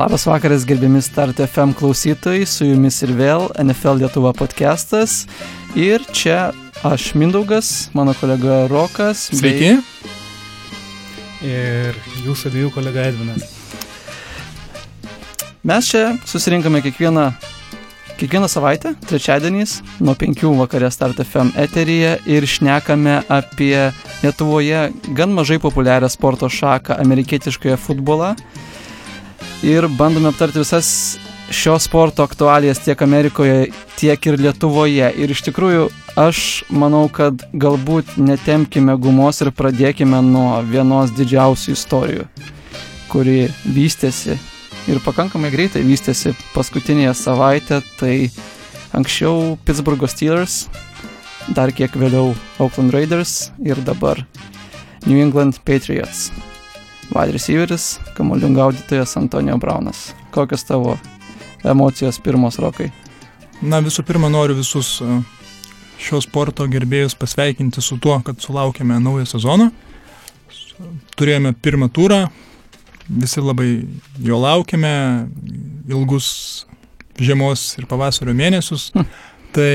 Labas vakaras, gerbiami Start FM klausytojai, su jumis ir vėl NFL Lietuva podcastas. Ir čia aš Mindaugas, mano kolega Rokas. Sveiki. Bei... Ir jūsų dviejų kolega Edvinas. Mes čia susirinkame kiekvieną, kiekvieną savaitę, trečiadieniais, nuo 5 vakarė Start FM eteryje ir šnekame apie Lietuvoje gan mažai populiarią sporto šaką amerikietiškąją futbolą ir bandome aptarti visas šio sporto aktualijas tiek Amerikoje, tiek ir Lietuvoje. Ir iš tikrųjų aš manau, kad galbūt netemkime gumos ir pradėkime nuo vienos didžiausių istorijų, kuri vystėsi ir pakankamai greitai vystėsi paskutinėje savaitę. Tai anksčiau Pittsburgh Steelers, dar kiek vėliau Oakland Raiders ir dabar New England Patriots wide receiveris, kamolių gaudytojas Antonijo Braunas. Kokios tavo emocijos pirmos rokai? Na visų pirma noriu visus e, šio sporto gerbėjus pasveikinti su tuo, kad sulaukėme naują sezoną. Turėjome pirmą turą, visi labai jo laukėme, ilgus žiemos ir pavasario mėnesius. Hm. Tai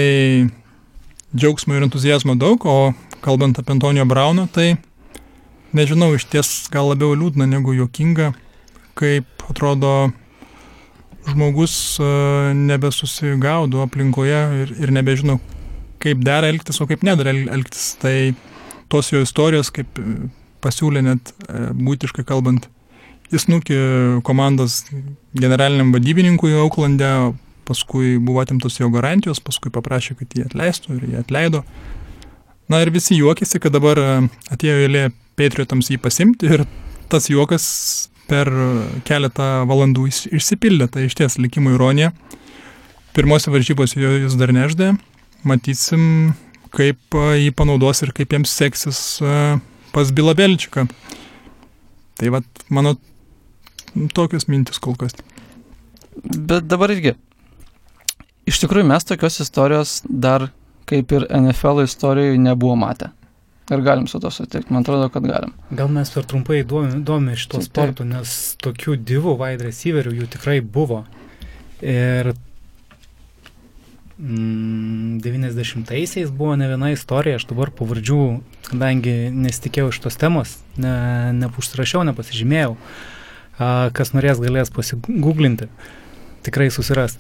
džiaugsmo ir entuzijazmo daug, o kalbant apie Antonijo Brauną, tai nežinau, iš ties gal labiau liūdna negu juokinga, kaip atrodo žmogus e, nebesusigaudo aplinkoje ir, ir nebežino, kaip dera elgtis, o kaip nedara elgtis. Tai tos jo istorijos, kaip e, pasiūlė net e, būtiškai kalbant, jis nukė komandos generaliniam vadybininkui Auklande, paskui buvo atimtos jo garantijos, paskui paprašė, kad jį atleistų ir jį atleido. Na ir visi juokėsi, kad dabar atėjo eilė Patriotams jį pasimti ir tas juokas per keletą valandų išsipildė. Tai iš ties likimo ironija. Pirmose varžybose jis dar neždė. Matysim, kaip jį panaudos ir kaip jiems seksis pas Bilabelčiką. Tai vad, mano tokios mintis kol kas. Bet dabar irgi. Iš tikrųjų, mes tokios istorijos dar kaip ir NFL istorijoje nebuvo matę. Ar galim su to sutikti? Man atrodo, kad galim. Gal mes per trumpai įdomi šito sporto, nes tokių divų wide receiverių jų tikrai buvo. Ir mm, 90-aisiais buvo ne viena istorija, aš dabar pavardžių, kadangi nesitikėjau iš tos temos, ne, neužsirašiau, nepasižymėjau. A, kas norės, galės pasigūglinti, tikrai susiras.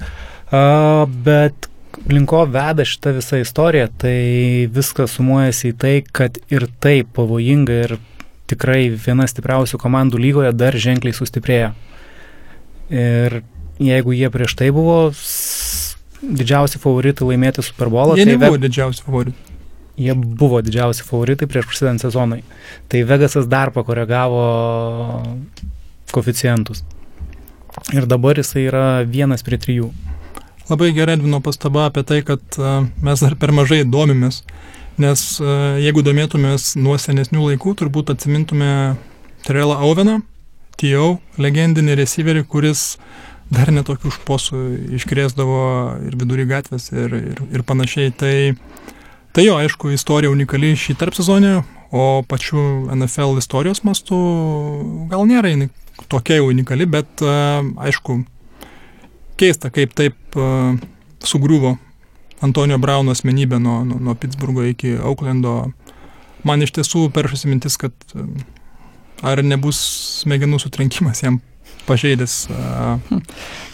A, bet linko veda šita visa istorija, tai viskas sumuojasi į tai, kad ir taip pavojinga ir tikrai viena stipriausių komandų lygoje dar ženkliai sustiprėjo. Ir jeigu jie prieš tai buvo didžiausi favoritai laimėti Super Bowlą, jie tai nebuvo ve... didžiausi favoritai. Jie buvo didžiausi favoritai prieš prasidant sezonui. Tai Vegasas dar pakoregavo koficijantus. Ir dabar jisai yra vienas prie trijų. Labai gerai Edvino pastaba apie tai, kad mes dar per mažai domimės, nes jeigu domėtumės nuo senesnių laikų, turbūt atsimintume Terelą Auveną, TO, legendinį receiverį, kuris dar netokių šposų iškrėsdavo ir vidury gatvės ir, ir, ir panašiai. Tai, tai jo, aišku, istorija unikali šį tarp sezonį, o pačių NFL istorijos mastu gal nėra jinai tokia unikali, bet aišku, keista, kaip taip uh, sugriuvo Antonijo Brauno asmenybė nuo, nuo, nuo Pittsburgo iki Auklando. Man iš tiesų peršasi mintis, kad uh, ar nebus smegenų sutrenkimas jam pažeidęs uh,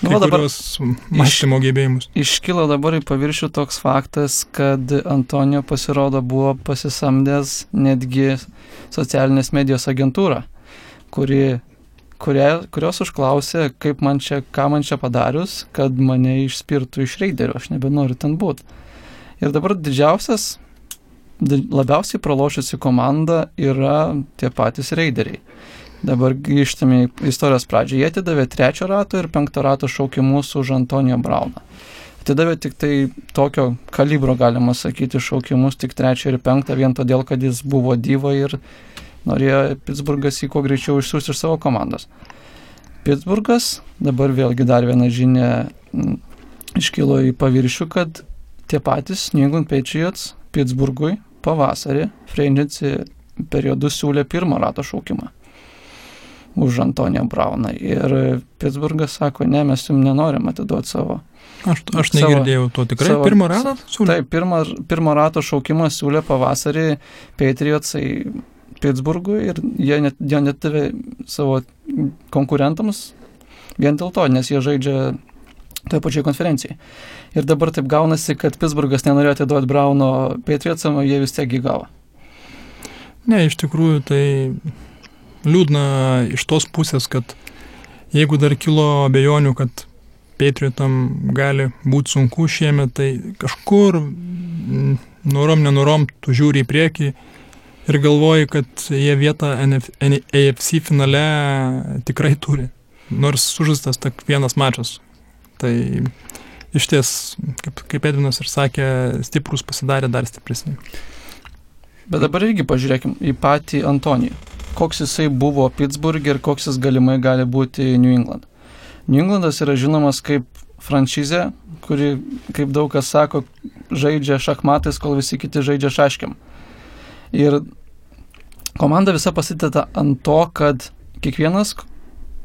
nu, dabar mąstymo iš, gebėjimus. Iškilo dabar į paviršių toks faktas, kad Antonijo pasirodo buvo pasisamdęs netgi socialinės medijos agentūrą, kuri kurie, kurios užklausė, kaip man čia, ką man čia padarius, kad mane išspirtų iš reiderio, aš nebenoriu ten būti. Ir dabar didžiausias, labiausiai pralošusi komanda yra tie patys reideriai. Dabar grįžtame į istorijos pradžią. Jie atidavė trečio rato ir penkto rato šaukimus už Antonijo Brauną. Atidavė tik tai tokio kalibro, galima sakyti, šaukimus, tik trečią ir penktą, vien todėl, kad jis buvo dyva ir norėjo Pittsburghas jį kuo greičiau išsiųsti iš savo komandos. Pittsburghas, dabar vėlgi dar viena žinia iškilo į paviršių, kad tie patys New England Patriots Pittsburghui pavasarį Freinitsi periodu siūlė pirmo rato šaukimą. už Antoniją Brauną. Ir Pittsburghas sako, ne, mes jums nenorim atiduoti savo. Aš, aš negirdėjau to tikrai. Savo, pirmo rato siūlė? Taip, pirmo, pirmo rato šaukimą siūlė pavasarį Patriotsai Pittsburghui ir jie net, jie net savo konkurentams vien dėl to, nes jie žaidžia toje pačioje konferencijoje. Ir dabar taip gaunasi, kad Pittsburghas nenorėjo atiduoti Brauno Patriotsam, jie vis tiek įgavo. Ne, iš tikrųjų tai liūdna iš tos pusės, kad jeigu dar kilo abejonių, kad Patriotam gali būti sunku šiemet, tai kažkur norom nenorom tu žiūri į priekį ir galvoji, kad jie vietą AFC finale tikrai turi. Nors sužastas tik vienas mačas. Tai iš ties, kaip, kaip Edvinas ir sakė, stiprus pasidarė dar stipresni. Bet dabar irgi pažiūrėkim į patį Antonijų. Koks jisai buvo Pittsburgh ir koks jis galimai gali būti New England. New Englandas yra žinomas kaip franšizė, kuri, kaip daug kas sako, žaidžia šachmatais, kol visi kiti žaidžia šaškiam. Ir komanda visa pasitėta ant to, kad kiekvienas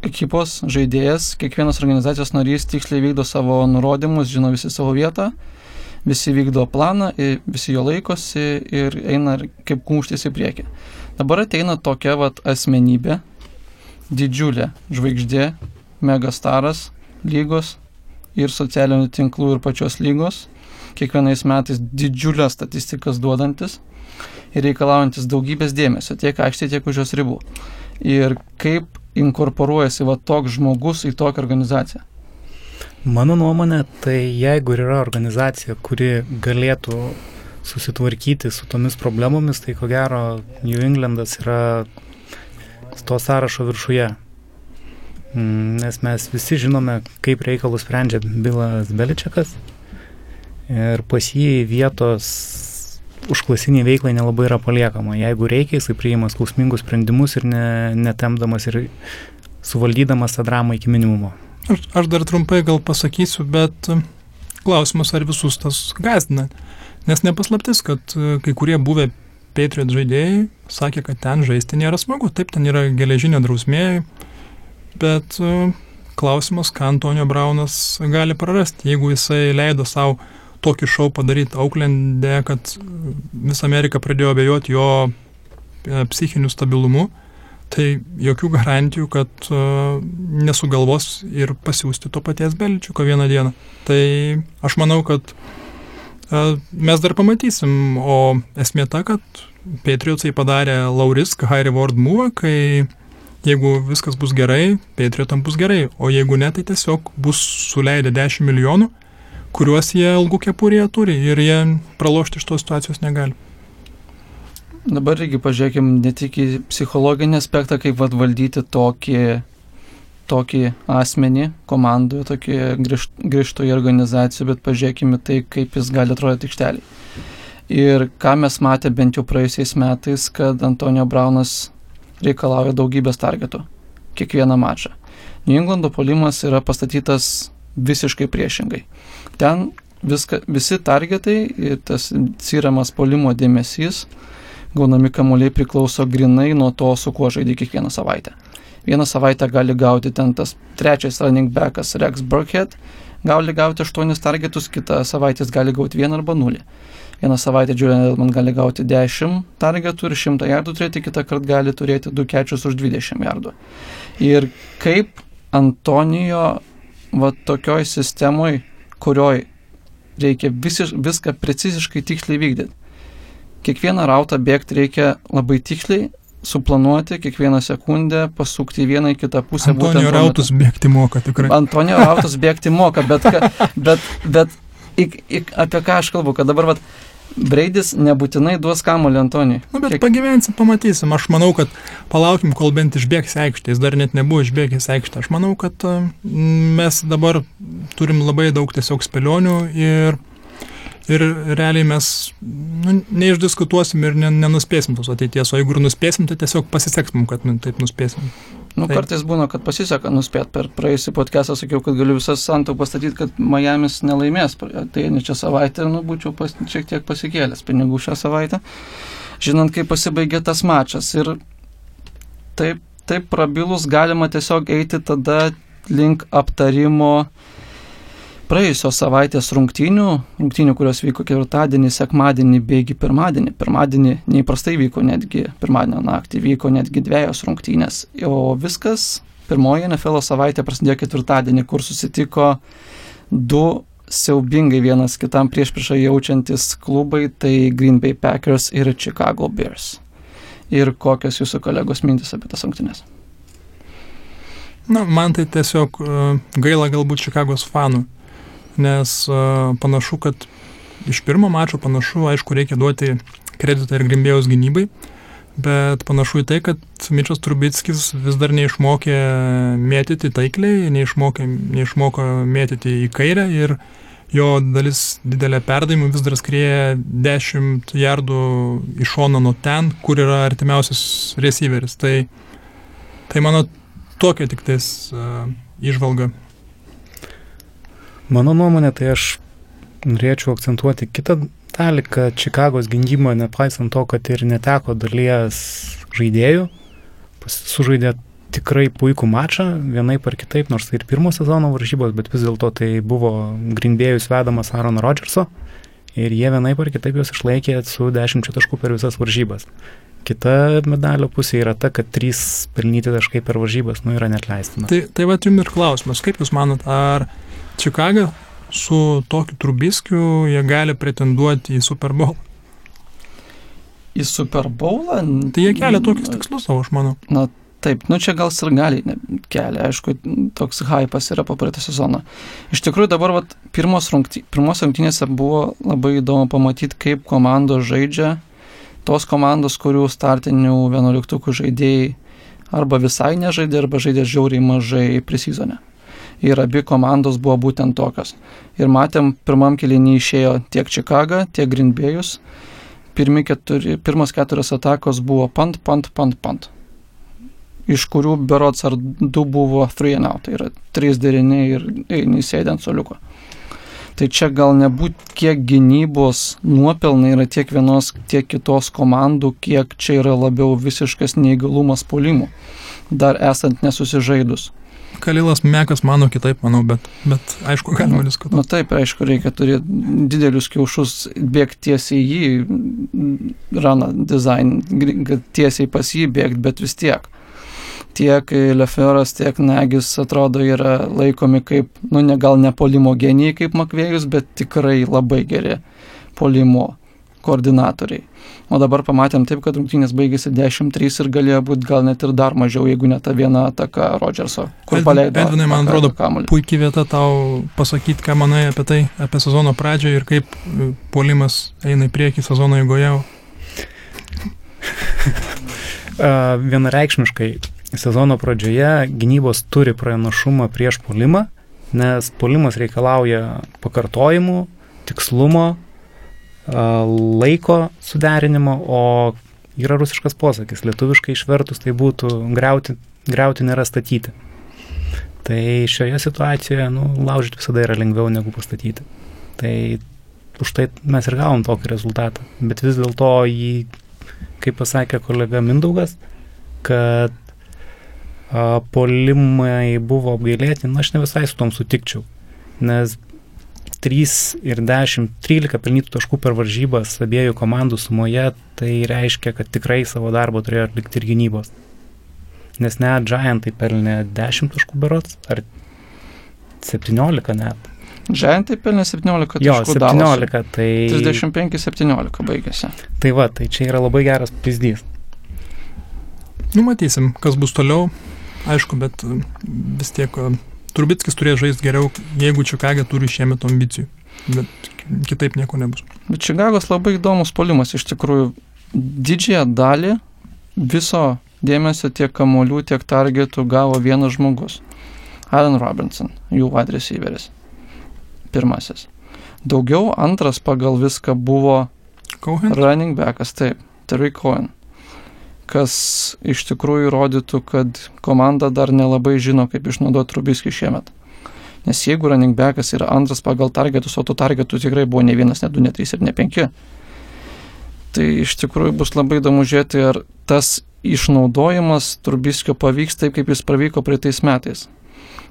ekipos žaidėjas, kiekvienas organizacijos narys tiksliai vykdo savo nurodymus, žino visi savo vietą, visi vykdo planą, visi jo laikosi ir eina kaip kumštis į priekį. Dabar ateina tokia vat asmenybė, didžiulė žvaigždė, megastaras lygos ir socialinių tinklų ir pačios lygos, kiekvienais metais didžiulės statistikas duodantis ir reikalaujantis daugybės dėmesio tiek aikštėje, tiek už jos ribų. Ir kaip inkorporuojasi va toks žmogus į tokią organizaciją? Mano nuomonė, tai jeigu yra organizacija, kuri galėtų susitvarkyti su tomis problemomis, tai ko gero New Englandas yra to sąrašo viršuje. Mm, nes mes visi žinome, kaip reikalus sprendžia Bilas Beličiakas ir pas jį vietos užklasiniai veiklai nelabai yra paliekama. Jeigu reikia, jisai priima skausmingus sprendimus ir ne, netemdamas ir suvaldydamas tą dramą iki minimumo. Aš, aš dar trumpai gal pasakysiu, bet e, klausimas, ar visus tas gazdina. Nes nepaslaptis, kad e, kai kurie buvę Patriot žaidėjai sakė, kad ten žaisti nėra smagu. Taip, ten yra geležinė drausmė, bet e, klausimas, ką Antonio Braunas gali prarasti, jeigu jisai leido savo tokį šau padaryti Auklende, kad visą Ameriką pradėjo abejoti jo e, psichiniu stabilumu, tai jokių garantijų, kad uh, nesugalvos ir pasiūsti to paties Belčiuko vieną dieną. Tai aš manau, kad uh, mes dar pamatysim, o esmė ta, kad Patriotsai padarė Laurisk High Reward move, kai jeigu viskas bus gerai, Patriotam bus gerai, o jeigu ne, tai tiesiog bus suleidę 10 milijonų kuriuos jie ilgų kepurėje turi ir jie pralošti iš tos situacijos negali. Dabar irgi pažiūrėkim ne tik į psichologinį aspektą, kaip vad valdyti tokį, tokį asmenį komandoje, tokį grįžtų į organizaciją, bet pažiūrėkime tai, kaip jis gali atrodyti aikštelį. Ir ką mes matė bent jau praėjusiais metais, kad Antonio Braunas reikalauja daugybės targetų kiekvieną mačą. New Englando polimas yra pastatytas visiškai priešingai. Ten viską, visi targetai ir tas cyramas polimo dėmesys, gaunami kamuoliai priklauso grinai nuo to, su kuo žaidži kiekvieną savaitę. Vieną savaitę gali gauti ten tas trečias running backas Rex Burkhead, gali gauti 8 targetus, kitą savaitę jis gali gauti 1 arba 0. Vieną savaitę Julian Edelman gali gauti 10 targetų ir 100 jardų turėti, kitą kartą gali turėti 2 kečius už 20 jardų. Ir kaip Antonijo va tokioj sistemoj, kurioj reikia visiš, viską preciziškai tiksliai vykdyti. Kiekvieną rautą bėgti reikia labai tiksliai, suplanuoti kiekvieną sekundę, pasukti į vieną į kitą pusę. Antonijo rautus bėgti moka tikrai. Antonijo rautus bėgti moka, bet, bet, bet ik, ik, apie ką aš kalbu, kad dabar vat, Breidis nebūtinai duos kamulį Antonijai. Na, nu, bet Kiek... pagyvensim, pamatysim. Aš manau, kad palaukim, kol bent išbėgs aikštė. Jis dar net nebuvo išbėgęs aikštė. Aš manau, kad mes dabar turim labai daug tiesiog spėlionių ir ir realiai mes nu, neišdiskutuosim ir ne, nenuspėsim tos ateities, o jeigu ir nuspėsim, tai tiesiog pasiseks mums, kad nu, taip nuspėsim. Nu, taip. kartais būna, kad pasiseka nuspėt. Per praėjusį podcastą sakiau, kad galiu visas santų pastatyti, kad Miami's nelaimės. Tai ne čia savaitę, nu, būčiau pas, šiek tiek pasikėlęs pinigų šią savaitę, žinant, kaip pasibaigė tas mačas. Ir taip, taip prabilus galima tiesiog eiti tada link aptarimo praėjusios savaitės rungtynių, rungtynių, kurios vyko ketvirtadienį, sekmadienį, beigi pirmadienį. Pirmadienį neįprastai vyko netgi, pirmadienio naktį vyko netgi dviejos rungtynės. O viskas, pirmoji NFL savaitė prasidėjo ketvirtadienį, kur susitiko du siaubingai vienas kitam prieš priešą jaučiantis klubai, tai Green Bay Packers ir Chicago Bears. Ir kokios jūsų kolegos mintis apie tas rungtynės? Na, man tai tiesiog uh, gaila galbūt Čikagos fanų, nes panašu, kad iš pirmo mačo panašu, aišku, reikia duoti kreditą ir Grimbėjos gynybai, bet panašu į tai, kad Mičas Turbickis vis dar neišmokė mėtyti taikliai, neišmokė, neišmoko mėtyti į kairę ir jo dalis didelė perdavimų vis dar skrieja 10 jardų iš šono nuo ten, kur yra artimiausias receiveris. Tai, tai mano tokia tik tais uh, išvalga. Mano nuomonė, tai aš norėčiau akcentuoti kitą dalį, kad Čikagos gynyba, nepaisant to, kad ir neteko dalies žaidėjų, sužaidė tikrai puikų mačą, vienaip ar kitaip, nors tai ir pirmo sezono varžybos, bet vis dėlto tai buvo grindėjus vedamas Aaron Rodgerso ir jie vienaip ar kitaip juos išlaikė su 10 taškų per visas varžybas. Kita medalio pusė yra ta, kad trys pelnyti taškai per varžybas nu, yra net leistina. Tai, tai va jums ir klausimas, kaip Jūs manot, ar Čikaga su tokiu Trubiskiu jie gali pretenduoti į Super Bowl? Į Super Bowlą? Tai jie kelia tokius tikslus savo, aš manau. Na, Taip, nu čia gal ir gali kelia, aišku, toks hypas yra po praeitą sezoną. Iš tikrųjų dabar vat, pirmos, rungty, pirmos rungtynėse buvo labai įdomu pamatyti, kaip komandos žaidžia tos komandos, kurių startinių vienuoliktukų žaidėjai arba visai nežaidė, arba žaidė žiauriai mažai prisizonę. Ir abi komandos buvo būtent tokios. Ir matėm, pirmam kelinį išėjo tiek Čikaga, tiek Grindbėjus. Keturi, pirmas keturios atakos buvo pant, pant, pant, pant. Iš kurių berots ar du buvo three and out, tai yra trys deriniai ir eini sėdant soliuko. Tai čia gal nebūt kiek gynybos nuopelnai yra tiek vienos, tiek kitos komandų, kiek čia yra labiau visiškas neįgalumas polimų, dar esant nesusižaidus. Kalilas Mekas mano kitaip, manau, bet, bet aišku, galima diskutuoti. Na nu, taip, aišku, reikia turėti didelius kiaušus, bėgti tiesiai į jį, rana design, tiesiai pas jį bėgti, bet vis tiek tiek Lefioras, tiek Negis atrodo yra laikomi kaip, nu ne gal ne polimo genijai kaip Makvėjus, bet tikrai labai geri polimo koordinatoriai. O dabar pamatėm taip, kad rungtynės baigėsi 10-3 ir galėjo būti gal net ir dar mažiau, jeigu ne ta viena ataka Rodžerso, kur paleido. Edvinai, man atrodo, puikiai vieta tau pasakyti, ką manai apie tai, apie sezono pradžią ir kaip e, polimas eina į priekį sezono eigoje. vienareikšmiškai sezono pradžioje gynybos turi pranašumą prieš polimą, nes polimas reikalauja pakartojimų, tikslumo, laiko suderinimo, o yra rusiškas posakis, lietuviškai išvertus tai būtų greuti, greuti nėra statyti. Tai šioje situacijoje, nu, laužyti visada yra lengviau negu pastatyti. Tai už tai mes ir gavom tokį rezultatą. Bet vis dėlto jį, kaip pasakė kolega Mindaugas, kad polimai buvo apgailėti, na aš ne visai su tom sutikčiau, nes 3 ir 10, 13 pelnytų taškų per varžybas abiejų komandų sumoje, tai reiškia, kad tikrai savo darbą turėjo atlikti ir gynybos. Nes net Giantai pelnė 10 taškų berots, ar 17 net. Giantai pelnė 17 taškų. Jo, 17, Dallasui. tai... 35-17 baigėsi. Tai va, tai čia yra labai geras pizdys. Numatysim, kas bus toliau aišku, bet vis tiek Turbickis turės žaisti geriau, jeigu Čikagė turi šiemet ambicijų. Bet kitaip nieko nebus. Bet Čikagos labai įdomus polimas. Iš tikrųjų, didžiąją dalį viso dėmesio tiek kamolių, tiek targetų gavo vienas žmogus. Alan Robinson, jų wide receiveris. Pirmasis. Daugiau antras pagal viską buvo Cohen? running backas, taip, Terry Cohen kas iš tikrųjų rodytų, kad komanda dar nelabai žino, kaip išnaudoti Trubiskį šiemet. Nes jeigu running backas yra antras pagal targetus, o tų targetų tikrai buvo ne vienas, ne du, ne trys ir ne penki, tai iš tikrųjų bus labai įdomu žiūrėti, ar tas išnaudojimas Turbiskio pavyks taip, kaip jis pavyko praeitais metais.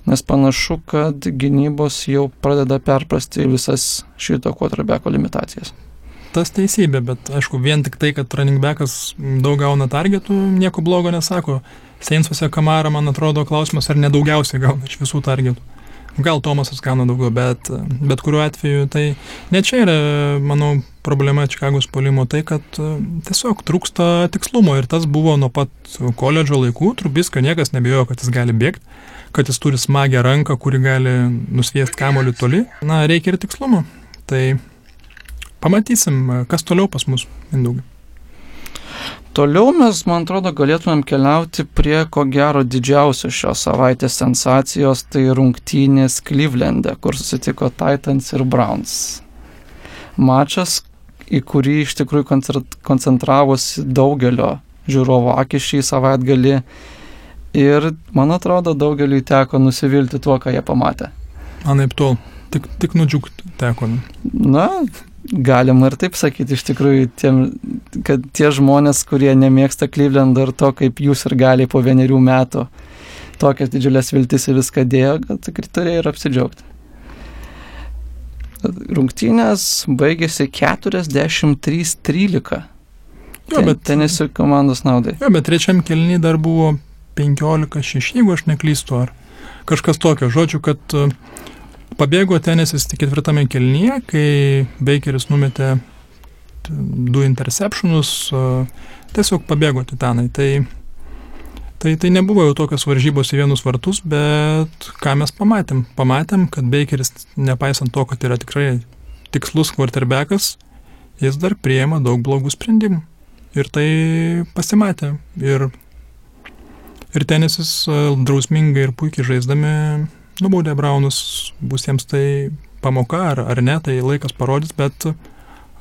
Nes panašu, kad gynybos jau pradeda perprasti visas šito quarterbacko limitacijas. Tas teisybė, bet aišku, vien tik tai, kad running backas daug gauna targetų, nieko blogo nesako. Seinsuose Kamara, man atrodo, klausimas, ar nedaugiausiai gauna iš visų targetų. Gal Tomasas gauna daugiau, bet, bet kuriuo atveju tai ne čia yra, manau, problema Čikagos polimo tai, kad e, tiesiog trūksta tikslumo ir tas buvo nuo pat koledžo laikų, Trubiskio niekas nebijojo, kad jis gali bėgti, kad jis turi smagę ranką, kuri gali nusviesti kamoliu toli. Na, reikia ir tikslumo. Tai pamatysim, kas toliau pas mus, Mindaugai. Toliau mes, man atrodo, galėtumėm keliauti prie ko gero didžiausios šios savaitės sensacijos, tai rungtynės Cleveland'e, kur susitiko Titans ir Browns. Mačas, į kurį iš tikrųjų koncentravosi daugelio žiūrovo akis šį savaitgalį ir, man atrodo, daugeliui teko nusivilti tuo, ką jie pamatė. Anaip tol, tik, tik nudžiugti teko. Na, Galima ir taip sakyti, iš tikrųjų, tiem, kad tie žmonės, kurie nemėgsta Clevelando ir to, kaip jūs ir gali po vienerių metų tokias didžiulės viltis į viską dėjo, gal tikrai turėjo ir apsidžiaugti. Rungtynės baigėsi 43-13. Jo, bet tenisų komandos naudai. Jo, bet trečiam kelniui dar buvo 15-6, jeigu aš neklystu, ar kažkas tokio. Žodžiu, kad uh, Pabėgo tenisis tik ketvirtame kelnyje, kai Bakeris numetė du interceptionus, tiesiog pabėgo titanai. Tai, tai, tai nebuvo jau tokios varžybos į vienus vartus, bet ką mes pamatėm? Pamatėm, kad Bakeris, nepaisant to, kad yra tikrai tikslus quarterbackas, jis dar prieima daug blogų sprendimų. Ir tai pasimatė. Ir, ir tenisis drausmingai ir puikiai žaisdami nubaudė Braunus, bus jiems tai pamoka ar, ar ne, tai laikas parodys, bet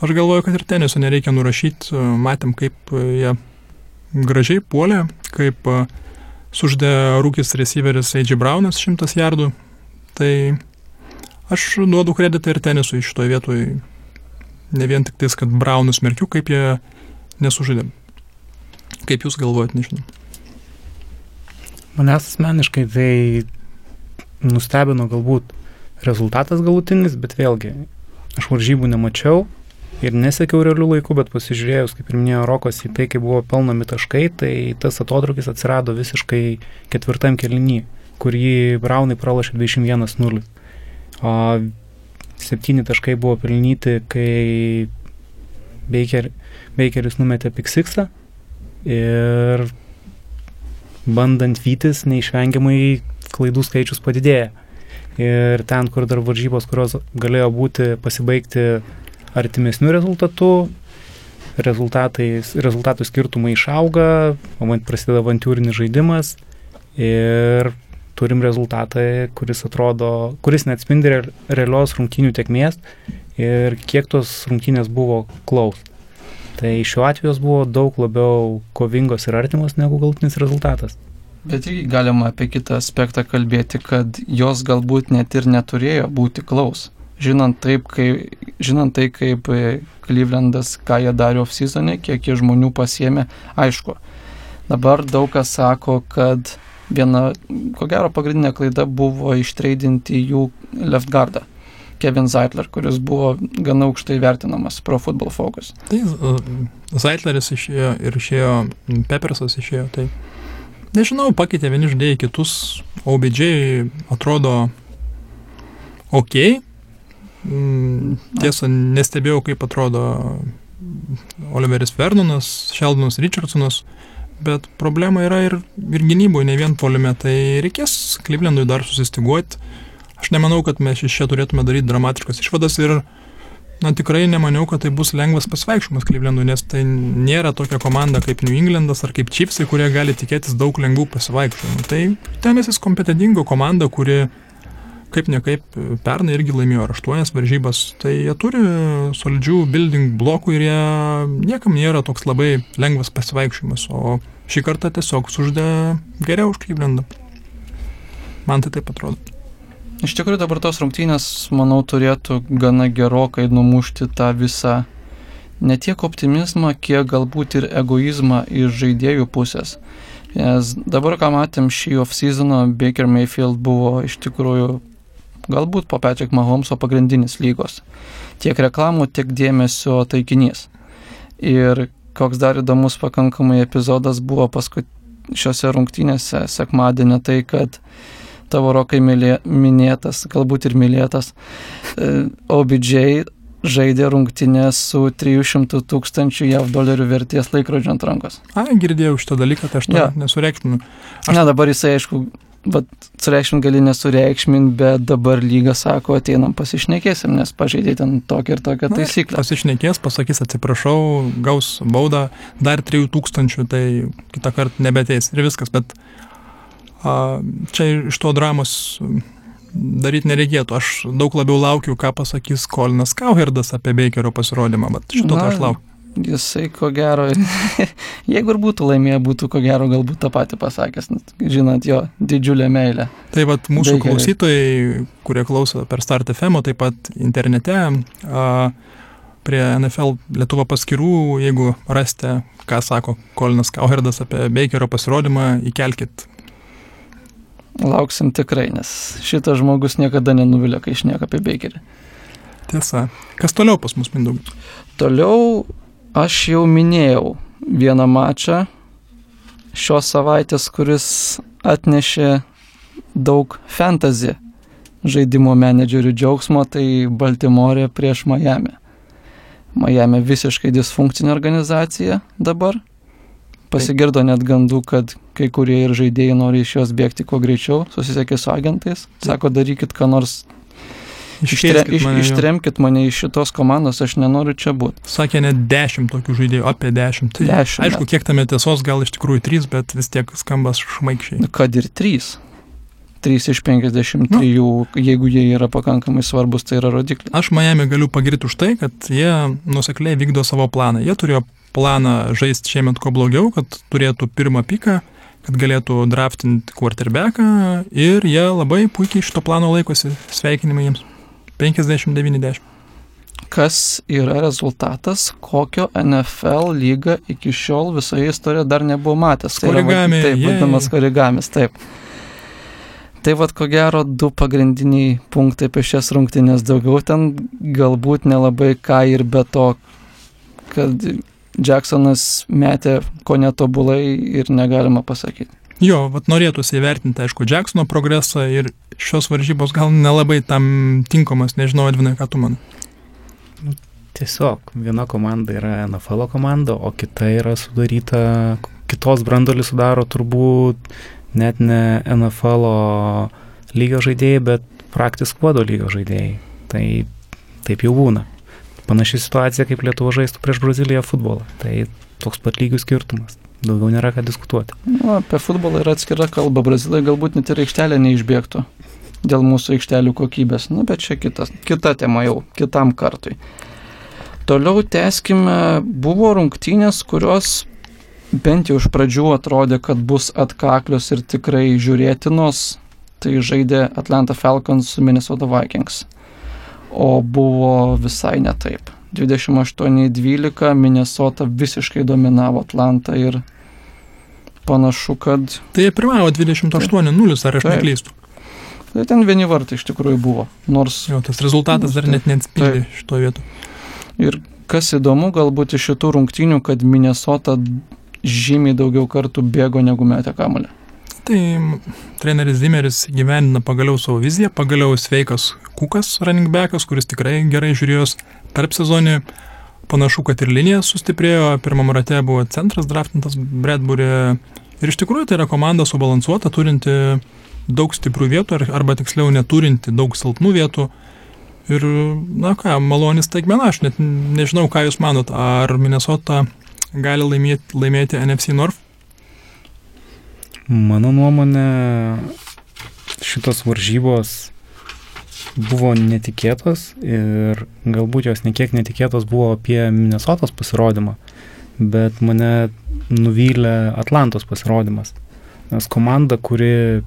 aš galvoju, kad ir teniso nereikia nurašyti, matėm, kaip jie gražiai puolė, kaip suždė rūkis receiveris A.J. Braunas 100 jardų, tai aš duodu kreditą ir tenisui šitoje vietoje, ne vien tik tais, kad Braunus merkiu, kaip jie nesužaidė. Kaip jūs galvojat, nežinau. Manęs asmeniškai tai nustebino galbūt rezultatas galutinis, bet vėlgi, aš varžybų nemačiau ir nesekiau realių laikų, bet pasižiūrėjus, kaip ir minėjo Rokas, į tai, kaip buvo pelnomi taškai, tai tas atotrukis atsirado visiškai ketvirtam kelinį, kur jį Braunai pralašė 21-0. O septyni taškai buvo pelnyti, kai Baker, Bakeris numetė piksiksą ir bandant vytis neišvengiamai klaidų skaičius padidėja. Ir ten, kur dar varžybos, kurios galėjo būti pasibaigti artimesnių rezultatų, rezultatų skirtumai išauga, prasideda avantūrinis žaidimas ir turim rezultatą, kuris atrodo, kuris neatspindi realios rungtynių tekmės ir kiek tos rungtynės buvo klaus. Tai šiuo atveju buvo daug labiau kovingos ir artimos negu galtinis rezultatas. Bet irgi galima apie kitą aspektą kalbėti, kad jos galbūt net ir neturėjo būti klaus. Žinant, taip, kai, žinant tai, kaip Klyvlendas, ką jie darė off-seasonė, kiek jie žmonių pasiemė, aišku. Dabar daug kas sako, kad viena, ko gero, pagrindinė klaida buvo ištreidinti jų left guardą. Kevin Zeitler, kuris buvo gana aukštai vertinamas Pro Football Focus. Tai Zeitleris išėjo ir išėjo, Peppersas išėjo, tai Nežinau, pakeitė vieni žaidėjai kitus, OBJ atrodo ok. Mm, tiesa, nestebėjau, kaip atrodo Oliveris Vernonas, Sheldоnas Richardsonas, bet problema yra ir, ir gynyboje, ne vien polime, tai reikės Klyvlendui dar susistiguoti. Aš nemanau, kad mes iš čia turėtume daryti dramatiškas išvadas ir na tikrai nemaniau, kad tai bus lengvas pasivaikščiojimas Klyvlendui, nes tai nėra tokia komanda kaip New Englandas ar kaip Chiefsai, kurie gali tikėtis daug lengvų pasivaikščiojimų. Tai tenesis kompetentingo komanda, kuri kaip ne kaip pernai irgi laimėjo ar aštuonias varžybas, tai jie turi solidžių building blokų ir jie niekam nėra toks labai lengvas pasivaikščiojimas, o šį kartą tiesiog suždė geriau už Klyvlendą. Man tai taip atrodo. Iš tikrųjų dabar tos rungtynės, manau, turėtų gana gerokai numušti tą visą ne tiek optimizmą, kiek galbūt ir egoizmą iš žaidėjų pusės. Nes dabar, ką matėm šį off-seasoną, Baker Mayfield buvo iš tikrųjų galbūt po Patrick Mahomes'o pagrindinis lygos. Tiek reklamų, tiek dėmesio taikinys. Ir koks dar įdomus pakankamai epizodas buvo paskui šiuose rungtynėse sekmadienį, tai kad tavo rokai mylė, minėtas, galbūt ir mylėtas, e, OBJ žaidė rungtynės su 300 tūkstančių JAV dolerių vertės laikrodžiu ant rankos. A, girdėjau šitą dalyką, tai aš to Jo. nesureikšminu. Aš... Na, dabar jisai, aišku, sureikšmin gali nesureikšmin, bet dabar lyga sako, ateinam pasišnekėsim, nes pažeidė ten tokią ir tokią Na, taisyklę. Pasišnekės, pasakys atsiprašau, gaus baudą dar 3000, tai kitą kartą nebeteis ir viskas, bet čia iš to dramos daryti nereikėtų. Aš daug labiau laukiu, ką pasakys Kolinas Kauherdas apie Bakerio pasirodymą, bet šito tai aš Na, laukiu. Jisai, ko gero, jeigu ir būtų laimėję, būtų ko gero galbūt tą patį pasakęs, žinant jo didžiulę meilę. Tai vad mūsų Bakeriui. klausytojai, kurie klauso per Start FM, taip pat internete, a, prie NFL Lietuvo paskirų, jeigu rasite, ką sako Kolinas Kauherdas apie Bakerio pasirodymą, įkelkit. Lauksim tikrai, nes šitas žmogus niekada nenuvilia, kai išnieka apie Bakerį. Tiesa. Kas toliau pas mus, Mindaugas? Toliau aš jau minėjau vieną mačą šios savaitės, kuris atnešė daug fantasy žaidimo menedžerių džiaugsmo, tai Baltimorė prieš Miami. Miami visiškai disfunkcinė organizacija dabar. Pasigirdo net gandų, kad kai kurie ir žaidėjai nori iš jos bėgti kuo greičiau, susisiekė su agentais, sako darykit ką nors, ištre, iš, mane, ištremkit mane iš šitos komandos, aš nenoriu čia būti. Sakė net dešimt tokių žaidėjų, apie dešimt. Tai, Dešimt aišku, kiek tame tiesos, gal iš tikrųjų trys, bet vis tiek skambas šmaikščiai. Kad ir 3. 3 iš 53, jeigu jie yra pakankamai svarbus, tai yra rodiklis. Aš Miami galiu pagirti už tai, kad jie nusekliai vykdo savo planą. Jie turėjo planą žaisti šiemet kuo blogiau, kad turėtų pirmą piką, kad galėtų draftinti quarterbacką ir jie labai puikiai šito plano laikosi. Sveikinimai jiems. 50-90. Kas yra rezultatas, kokio NFL lyga iki šiol visoje istorijoje dar nebuvo matęs. Tai Korigami, Taip, jei. vadinamas korigamis, taip. Tai vad ko gero du pagrindiniai punktai apie šias rungtynės. Daugiau ten galbūt nelabai ką ir be to, kad Jacksonas metė ko netobulai ir negalima pasakyti. Jo, vat norėtųsi įvertinti, aišku, Jacksono progresą ir šios varžybos gal nelabai tam tinkamas, nežinau, Edvinai, ką tu man. Tiesiog viena komanda yra NFL komanda, o kita yra sudaryta, kitos brandolį sudaro turbūt net ne NFL lygio žaidėjai, bet praktis kuodo lygio žaidėjai. Tai taip jau būna. Panaši situacija, kaip Lietuva žaistų prieš Braziliją futbolą. Tai toks pat lygių skirtumas. Daugiau nėra ką diskutuoti. Nu, apie futbolą yra atskira kalba. Brazilai galbūt net ir aikštelė neišbėgtų dėl mūsų aikštelių kokybės. Na, bet čia kitas, kita tema jau, kitam kartui. Toliau teskime, buvo rungtynės, kurios bent jau iš pradžių atrodė, kad bus atkaklios ir tikrai žiūrėtinos. Tai žaidė Atlanta Falcons su Minnesota Vikings. O buvo visai ne taip. 28-12 Minnesota visiškai dominavo Atlantą ir panašu, kad Tai jie pirmavo 28-0, ar aš Taip. neklystu. tai ten vieni vartai iš tikrųjų buvo. Nors Jo, tas rezultatas dar net neatspindi šito vietu. ir kas įdomu, galbūt iš šitų rungtynių, kad Minnesota žymiai daugiau kartų bėgo negu metė kamuolį. Tai treneris Zimeris gyvenina pagaliau savo viziją, pagaliau sveikas Kukas, running backas, kuris tikrai gerai žiūrėjos tarp sezonį. Panašu, kad ir linija sustiprėjo, pirmam rate buvo centras draftintas Bradbury. Ir iš tikrųjų tai yra komanda subalansuota, turinti daug stiprių vietų, ar- arba tiksliau neturinti daug silpnų vietų. Ir, na ką, malonis taigmena, aš net nežinau, ką Jūs manot, ar Minnesota gali laimėti, laimėti NFC North? Mano nuomonė, šitos varžybos buvo netikėtos ir galbūt jos nekiek netikėtos buvo apie Minnesotos pasirodymą, bet mane nuvylė Atlantos pasirodymas. Nes komanda, kuri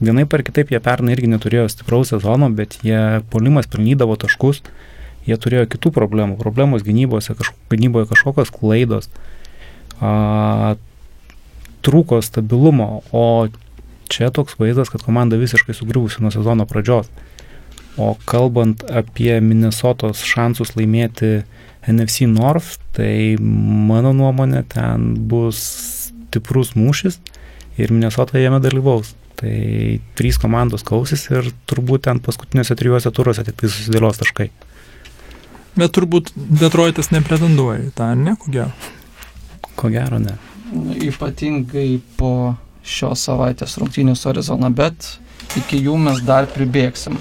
vienaip ar kitaip jie pernai irgi neturėjo stipraus sezono, bet jie polimas pelnydavo taškus, Jie turėjo kitų problemų. Problemos gynybose, kažko, gynyboje kažkokios klaidos. A, trūko stabilumo, o čia toks vaizdas, kad komanda visiškai sugriuvusi nuo sezono pradžios. O kalbant apie Minnesotos šansus laimėti NFC North, tai mano nuomonė ten bus stiprus mūšis ir Minnesota jame dalyvaus. Tai trys komandos kausis ir turbūt ten paskutiniuose trijuose turuose tik tai susidėlios taškai. Bet turbūt Detroitas nepretenduoja į tą, ne, ko gero? Ko gero ne. Ypatingai po šios savaitės rungtynių su Arizona, bet iki jų mes dar pribėgsim.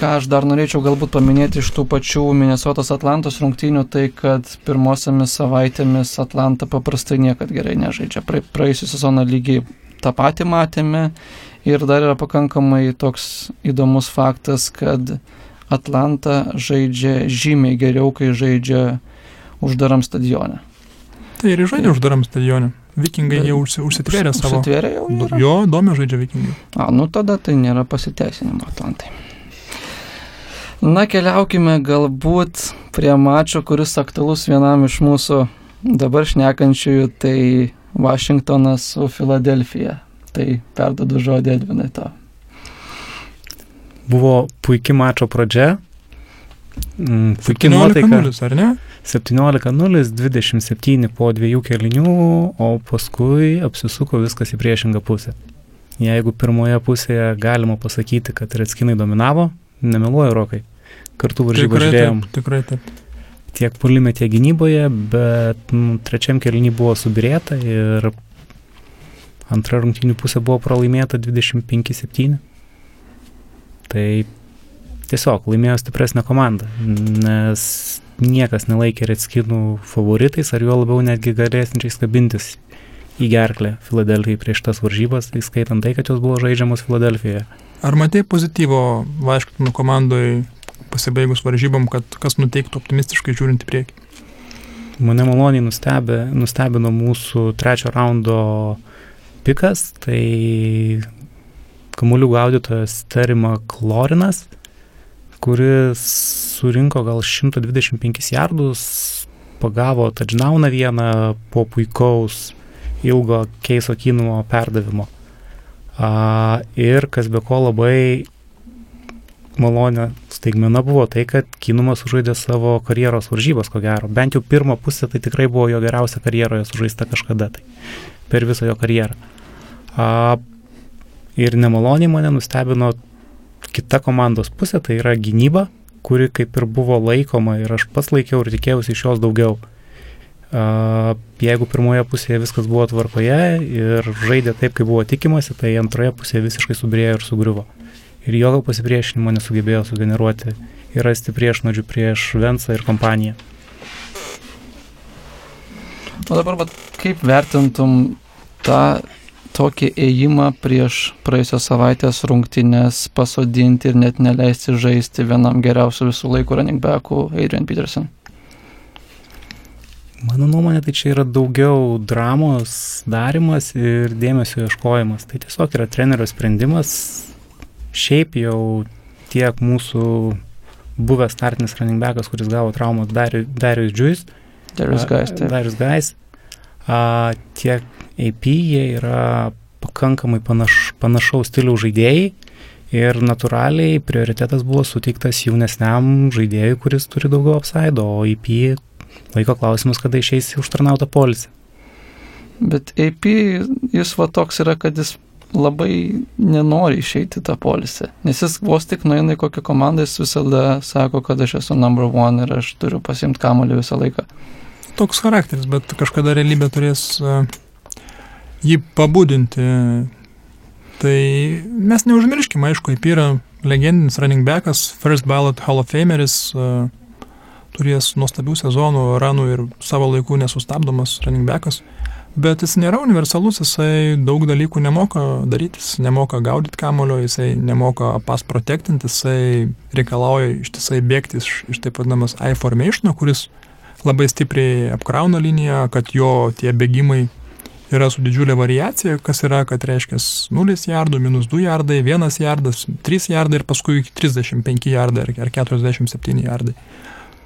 Ką aš dar norėčiau galbūt paminėti iš tų pačių Minnesotos Atlantos rungtynių, tai kad pirmosiamis savaitėmis Atlanta paprastai niekad gerai nežaidžia. Pra, praėjusią sezoną lygiai tą patį matėme ir dar yra pakankamai toks įdomus faktas, kad Atlanta žaidžia žymiai geriau, kai žaidžia uždaram stadione. Tai ir žaidžia uždaram stadione. Vikingai jau užsi, užsitvėrė savo. Užsitvėrė jau. Yra. Jo, įdomi žaidžia vikingai. A, nu tada tai nėra pasiteisinimo Atlantai. Na, keliaukime galbūt prie mačo, kuris aktualus vienam iš mūsų dabar šnekančiųjų, tai Vašingtonas su Filadelfija. Tai perdodu žodį Edvinai to. Buvo puikia mačo pradžia. Mm, Puikia 17 nuotaika. nulis, ar ne? 17-0, 27 po dviejų kelinių, o paskui apsisuko viskas į priešingą pusę. Jeigu pirmoje pusėje galima pasakyti, kad Redskinai dominavo, nemeluoju rokai. Kartu Tikrai žiūrėjom taip, tikrai taip. tiek pulime, tiek gynyboje, bet nu, trečiam keliniui buvo subirėta ir antra rungtynių pusė buvo pralaimėta 25-7. Tai tiesiog laimėjo stipresnė komanda, nes niekas nelaikė Redskinų favoritais, ar juo labiau netgi galėsinčiais kabintis į gerklę Filadelfijai prieš tas varžybas, įskaitant tai, kad jos buvo žaidžiamos Filadelfijoje. Ar matai pozityvo Vašingtono komandai pasibaigus varžybom, kad kas nuteiktų optimistiškai žiūrint į priekį? Mane maloniai nustebė, nustebino mūsų trečio raundo pikas, tai kamuolių gaudytojas Terima Klorinas, kuris surinko gal 125 jardus, pagavo touchdowną vieną po puikaus ilgo keiso kinumo perdavimo. A, ir kas be ko labai malonė staigmena buvo tai, kad Kinumas sužaidė savo karjeros varžybas, ko gero. Bent jau pirmą pusę tai tikrai buvo jo geriausia karjeroje sužaista kažkada, tai per visą jo karjerą. A, ir nemaloniai mane nustebino kita komandos pusė, tai yra gynyba, kuri kaip ir buvo laikoma ir aš pats laikiau ir tikėjausi iš jos daugiau. Uh, jeigu pirmoje pusėje viskas buvo tvarkoje ir žaidė taip, kaip buvo tikimasi, tai antroje pusėje visiškai subirėjo ir sugriuvo. Ir jokio pasipriešinimo nesugebėjo sugeneruoti ir rasti priešnodžių prieš Vensą ir kompaniją. O dabar, vat, kaip vertintum tą tokį ėjimą prieš praėjusios savaitės rungtynės pasodinti ir net neleisti žaisti vienam geriausių visų laikų running backų Adrian Peterson? Mano nuomonė, tai čia yra daugiau dramos darimas ir dėmesio ieškojimas. Tai tiesiog yra trenerio sprendimas. Šiaip jau tiek mūsų buvęs startinis running backas, kuris gavo traumą Darius Džius, Darius Gais. Darius Gais, tiek AP jie yra pakankamai panaš, panašaus stiliaus žaidėjai ir natūraliai prioritetas buvo suteiktas jaunesniam žaidėjui, kuris turi daugiau apsaido, o AP laiko klausimas, kada išeis į užtarnautą polisį. Bet AP jis va toks yra, kad jis labai nenori išeiti tą polisį, nes jis vos tik nueina į kokią komandą, jis visada sako, kad aš esu number one ir aš turiu pasimti kamolį visą laiką. Toks charakteris, bet kažkada realybė turės uh, jį pabudinti. Tai mes neužmirškime, aišku, kaip yra legendinis running backas, first ballot Hall of Fameris, turės nuostabių sezonų, ranų ir savo laikų nesustabdomas running backas. Bet jis nėra universalus, jisai daug dalykų nemoka daryti, jis nemoka gaudyti kamulio, jisai nemoka pas protectinti, jisai reikalauja ištisai bėgti iš, iš taip vadinamas I-formationo, kuris labai stipriai apkrauna liniją, kad jo tie bėgimai yra su didžiulė variacija, kas yra, kad reiškia 0 jardų, minus 2 jardai, 1 jardas, 3 jardai ir paskui 35 jardai ar 47 jardai.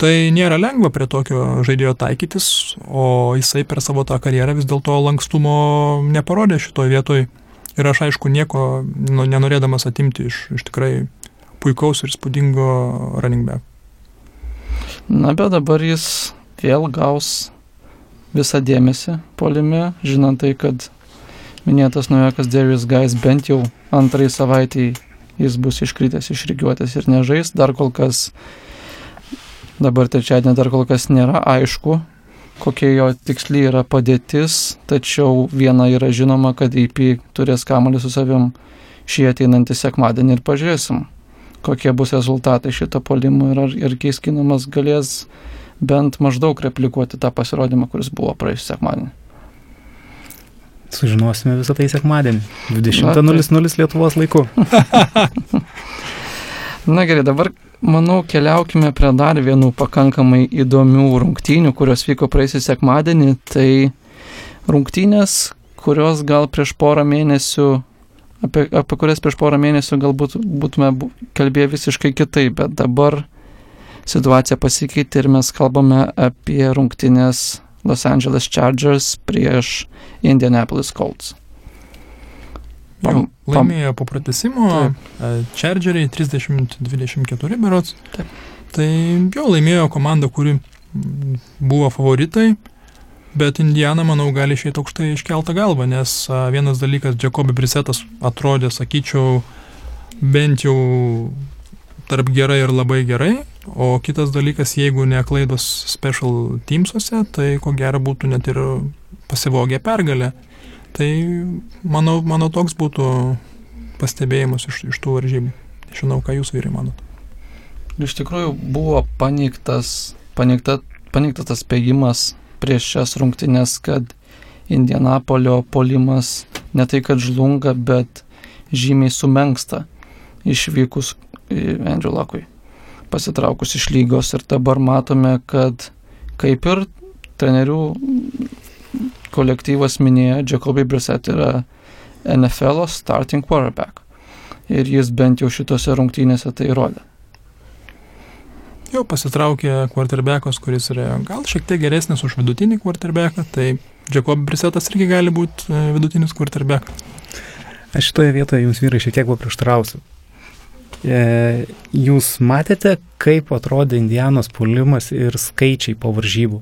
Tai nėra lengva prie tokio žaidėjo taikytis, o jisai per savo tą karjerą vis dėlto lankstumo neparodė šitoje vietoje. Ir aš aišku nieko nu, nenorėdamas atimti iš, iš tikrai puikaus ir spūdingo running back. Na, bet dabar jis vėl gaus visą dėmesį polime, žinant tai, kad minėtas naujokas Darius Gais bent jau antrai savaitai jis bus iškritęs iš rygiuotės ir nežais, dar kol kas Dabar trečiadienį dar kol kas nėra aišku, kokia jo tiksliai yra padėtis, tačiau viena yra žinoma, kad IP turės kamuolį su savim šį ateinantį sekmadienį ir pažiūrėsim, kokie bus rezultatai šito polimo ir ar ir keiskinamas galės bent maždaug replikuoti tą pasirodymą, kuris buvo praėjusią sekmadienį. Sužinosime visą tai sekmadienį. 20.00 Lietuvos laiku. Na gerai, dabar manau keliaukime prie dar vienų pakankamai įdomių rungtynių, kurios vyko praeisį sekmadienį. Tai rungtynės, kurios gal prieš porą mėnesių, apie, apie kurias prieš porą mėnesių galbūt būtume kalbėję visiškai kitaip, bet dabar situacija pasikeitė ir mes kalbame apie rungtynės Los Angeles Chargers prieš Indianapolis Colts. Pam, laimėjo po pratesimo, e, Chargeriai 30-24 berots. Taip. Tai jo laimėjo komanda, kuri buvo favoritai, bet Indiana, manau, gali išėti aukštai iškeltą galvą, nes vienas dalykas, Jacobi Brisetas atrodė, sakyčiau, bent jau tarp gerai ir labai gerai, o kitas dalykas, jeigu ne klaidos special teamsuose, tai ko gero būtų net ir pasivogę pergalę. Tai manau, mano toks būtų pastebėjimas iš, iš tų varžybų. Žinau, ką jūs vyrai manot. Iš tikrųjų buvo paneigtas, paneigta, paneigtas tas spėjimas prieš šias rungtynės, kad Indianapolio polimas ne tai, kad žlunga, bet žymiai sumenksta išvykus Andrew Lakui, pasitraukus iš lygos ir dabar matome, kad kaip ir trenerių kolektyvas minėjo, Jacoby Brissett yra NFL starting quarterback. Ir jis bent jau šitose rungtynėse tai rodė. Jau pasitraukė quarterbackas, kuris yra gal šiek tiek geresnis už vidutinį quarterbacką, tai Jacob Brissettas irgi gali būti e, vidutinis quarterbackas. Aš šitoje vietoje jums vyrai šiek tiek paprieštarausiu. E, jūs matėte, kaip atrodė Indianos pulimas ir skaičiai po varžybų?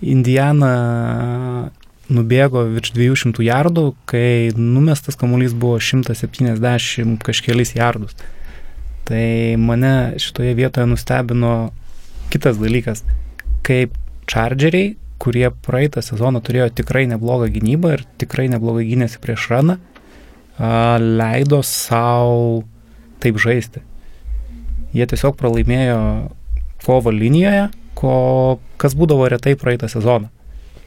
Indiana nubėgo virš 200 jardų, kai numestas kamuolys buvo 170 kažkėlis jardus. Tai mane šitoje vietoje nustebino kitas dalykas, kaip Chargeriai, kurie praeitą sezoną turėjo tikrai neblogą gynybą ir tikrai neblogai gynėsi prieš raną, leido savo taip žaisti. Jie tiesiog pralaimėjo kovo linijoje, ko, kas būdavo retai praeitą sezoną.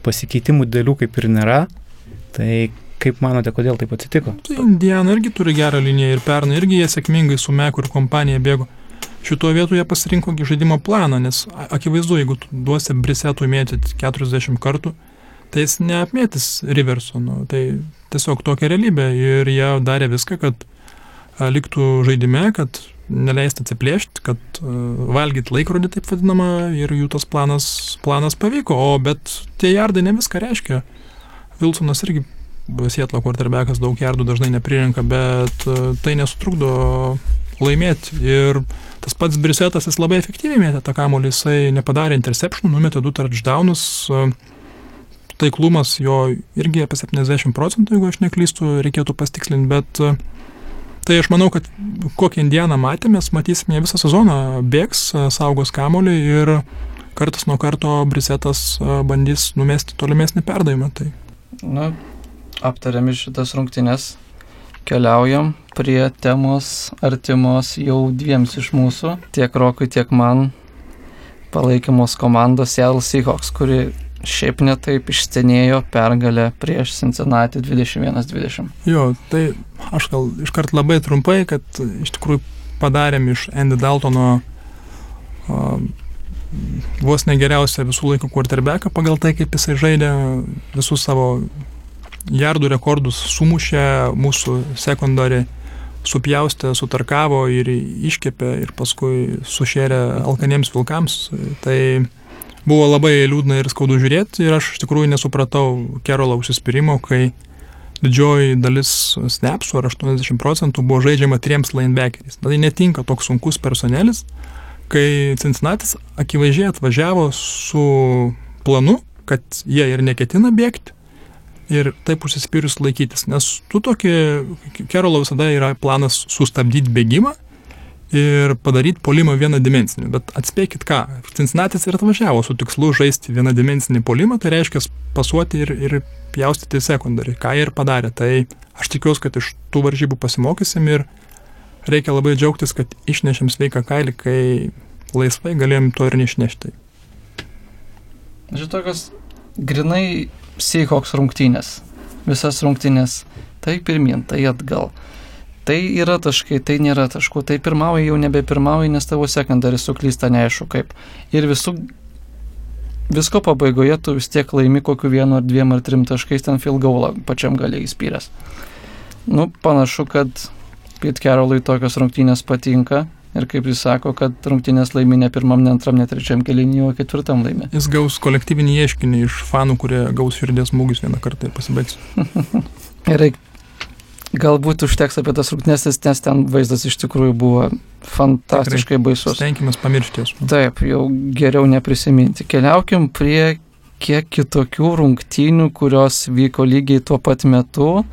Pasikeitimų dėlių kaip ir nėra, tai kaip manote, kodėl taip atsitiko? Tai Indiana irgi turi gerą liniją ir pernai irgi jie sėkmingai su Meku ir kompanija bėgo. Šitoje vietoje pasirinko žaidimo planą, nes akivaizdu, jeigu duosi Brisetui mėtyti 40 kartų, tai jis neapmėtis Riverso. Nu, tai tiesiog tokia realybė ir jie darė viską, kad liktų žaidime, kad neleist atsiplėšti, kad uh, valgyt laikrodį taip vadinamą ir jų tas planas, planas pavyko, o bet tie jardai ne viską reiškia. Vilsonas irgi Sietlo quarterbackas daug jardų dažnai neprirenka, bet tai nesutrukdo laimėti. Ir tas pats Brisetas, jis labai efektyviai mėtė tą kamuolį, jisai nepadarė interception, numetė du touchdownus. Taiklumas jo irgi apie 70 procentų, jeigu aš neklystu, reikėtų pastikslinti, bet Tai aš manau, kad kokią Indianą matėme, matysime visą sezoną, bėgs, saugos kamolį ir kartas nuo karto Brisetas bandys numesti tolimesnį perdavimą. Tai. Na, aptariami šitas rungtynės, keliaujam prie temos artimos jau dviems iš mūsų, tiek Rokui, tiek man palaikymos komandos Seattle Seahawks, kuri šiaip netaip išstenėjo pergalę prieš Cincinnati 21-20. Jo, tai aš gal iškart labai trumpai, kad iš tikrųjų padarėm iš Andy Daltono uh, vos negeriausią visų laikų quarterbacką pagal tai, kaip jisai žaidė visus savo jardų rekordus sumušė mūsų sekundari supjaustė, sutarkavo ir iškepė ir paskui sušėrė alkaniems vilkams. Tai buvo labai liūdna ir skaudu žiūrėti ir aš iš tikrųjų nesupratau Kerolo užsispyrimo, kai didžioji dalis snapsų, ar 80 procentų, buvo žaidžiama triems linebackeriais. Tai netinka toks sunkus personelis, kai Cincinnati akivaizdžiai atvažiavo su planu, kad jie ir neketina bėgti, ir taip užsispyrus laikytis. Nes tu tokį, Kerolo visada yra planas sustabdyti bėgimą ir padaryti polimą vieną dimensinį. Bet atspėkit ką, Cincinnati's ir atvažiavo su tikslu žaisti vieną dimensinį polimą, tai reiškia pasuoti ir, ir pjaustyti sekundarį, ką jie ir padarė. Tai aš tikiuosi, kad iš tų varžybų pasimokysim ir reikia labai džiaugtis, kad išnešėm sveiką kailį, kai laisvai galėjom to ir neišnešti. Žinai, tokios grinai Seahawks rungtynės. Visas rungtynės. Tai pirmin, tai atgal. Tai yra taškai, tai nėra taškų. Tai pirmauji jau nebe pirmauji, nes tavo sekundaris suklysta neaišku kaip. Ir visų, visko pabaigoje tu vis tiek laimi kokiu vienu ar dviem ar trim taškais ten field goalą pačiam galiai įspyręs. Nu, panašu, kad Pete Carrollui tokios rungtynės patinka Ir kaip jis sako, kad rungtynės laimi ne pirmam, ne antram, ne trečiam kelinį, o ketvirtam laimi. Jis gaus kolektyvinį ieškinį iš fanų, kurie gaus širdies smūgius vieną kartą ir pasibaigs. Gerai, galbūt užteks apie tas rungtynės, nes ten vaizdas iš tikrųjų buvo fantastiškai Tikrai. baisus. Stenkime pamiršti. Taip, jau geriau neprisiminti. Keliaukim prie kiek kitokių rungtynių, kurios vyko lygiai tuo pat metu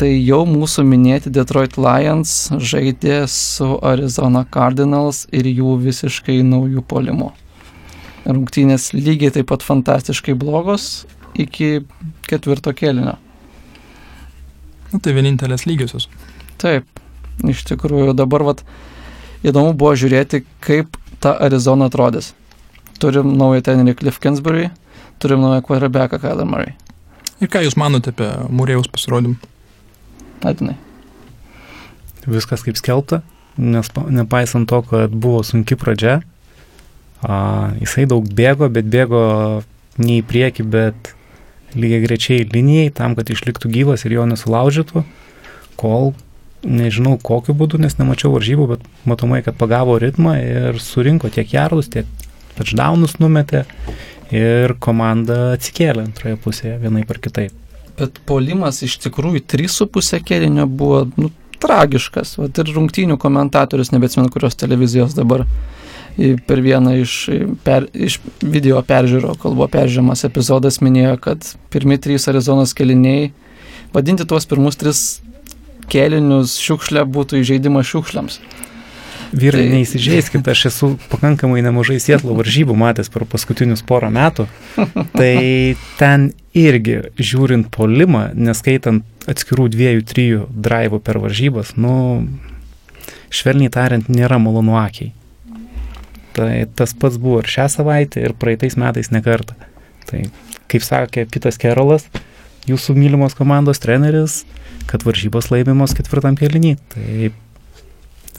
tai jau mūsų minėti Detroit Lions žaidė su Arizona Cardinals ir jų visiškai naujų polimų. Rungtynės lygiai taip pat fantastiškai blogos iki ketvirto kėlinio. Na tai vienintelės lygiosios. Taip, iš tikrųjų dabar vat, įdomu buvo žiūrėti, kaip ta Arizona atrodys. Turim naują tenerį Cliff Kingsbury, turim naują quarterbacką Kyler Murray. Ir ką Jūs manote apie Murėjaus pasirodymą? Atinai. Viskas kaip skelbta, nes nepaisant to, kad buvo sunki pradžia, a, jisai daug bėgo, bet bėgo ne į priekį, bet lygiai grečiai linijai, tam, kad išliktų gyvas ir jo nesulaužytų, kol nežinau kokiu būdu, nes nemačiau varžybų, bet matomai, kad pagavo ritmą ir surinko tiek jardus, tiek touchdownus numetė ir komanda atsikėlė antroje pusėje vienai par kitaip. Bet polimas iš tikrųjų 3,5 kėlinio buvo nu, tragiškas. Vat ir rungtynių komentatorius, nebeatsimenu, kurios televizijos dabar per vieną iš, per, iš video peržiūro, kol buvo peržiūrimas epizodas, minėjo, kad pirmi trys Arizonos keliniai, vadinti tuos pirmus tris kelinius šiukšlę būtų įžeidimas šiukšliams. Vyrai, tai... neįsižeiskit, aš esu pakankamai nemažai sietlo varžybų matęs per paskutinius porą metų. Tai ten irgi žiūrint polimą, neskaitant atskirų dviejų, trijų drivų per varžybas, nu, švelniai tariant, nėra malonu akiai. Tai tas pats buvo ir šią savaitę, ir praeitais metais nekartą. Tai, kaip sakė Pitas Kerolas, jūsų mylimos komandos treneris, kad varžybos laimimos ketvirtam kelinį. Tai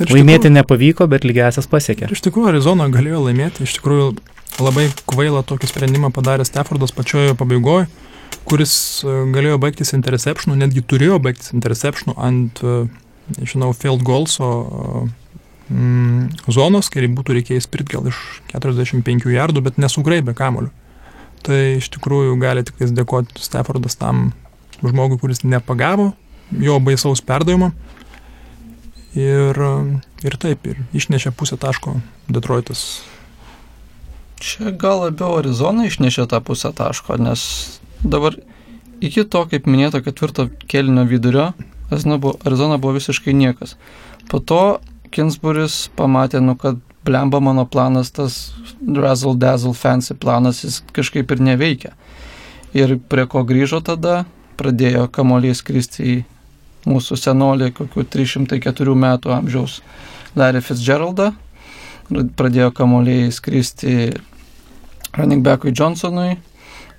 Laimėti tikrųjų, nepavyko, bet lygiasias pasiekė. Iš tikrųjų, Arizona galėjo laimėti, iš tikrųjų labai kvailą tokį sprendimą padarė Staffordas pačioje pabaigoje, kuris e, galėjo baigtis interceptionu, netgi turėjo baigtis interceptionu ant, e, žinau, field goals o, mm, zonos, kai būtų reikėjęs sprit gal iš 45 jardų, bet nesugraibė kamoliu. Tai iš tikrųjų gali tik dėkoti Staffordas tam žmogui, kuris nepagavo jo baisaus perdavimo. Ir, ir taip, ir išnešė pusę taško Detroitas. Čia gal labiau Arizona išnešė tą pusę taško, nes dabar iki to, kaip minėto ketvirto kelnio vidurio, Arizona buvo, Arizona buvo visiškai niekas. Po to Kinsburis pamatė, nu, kad blemba mano planas, tas Razzle Dazzle Fancy planas, jis kažkaip ir neveikia. Ir prie ko grįžo tada, pradėjo kamoliai skristi į mūsų senolį, kokių 304 metų amžiaus Larry Fitzgeraldą. Pradėjo kamuoliai skristi running backui Johnsonui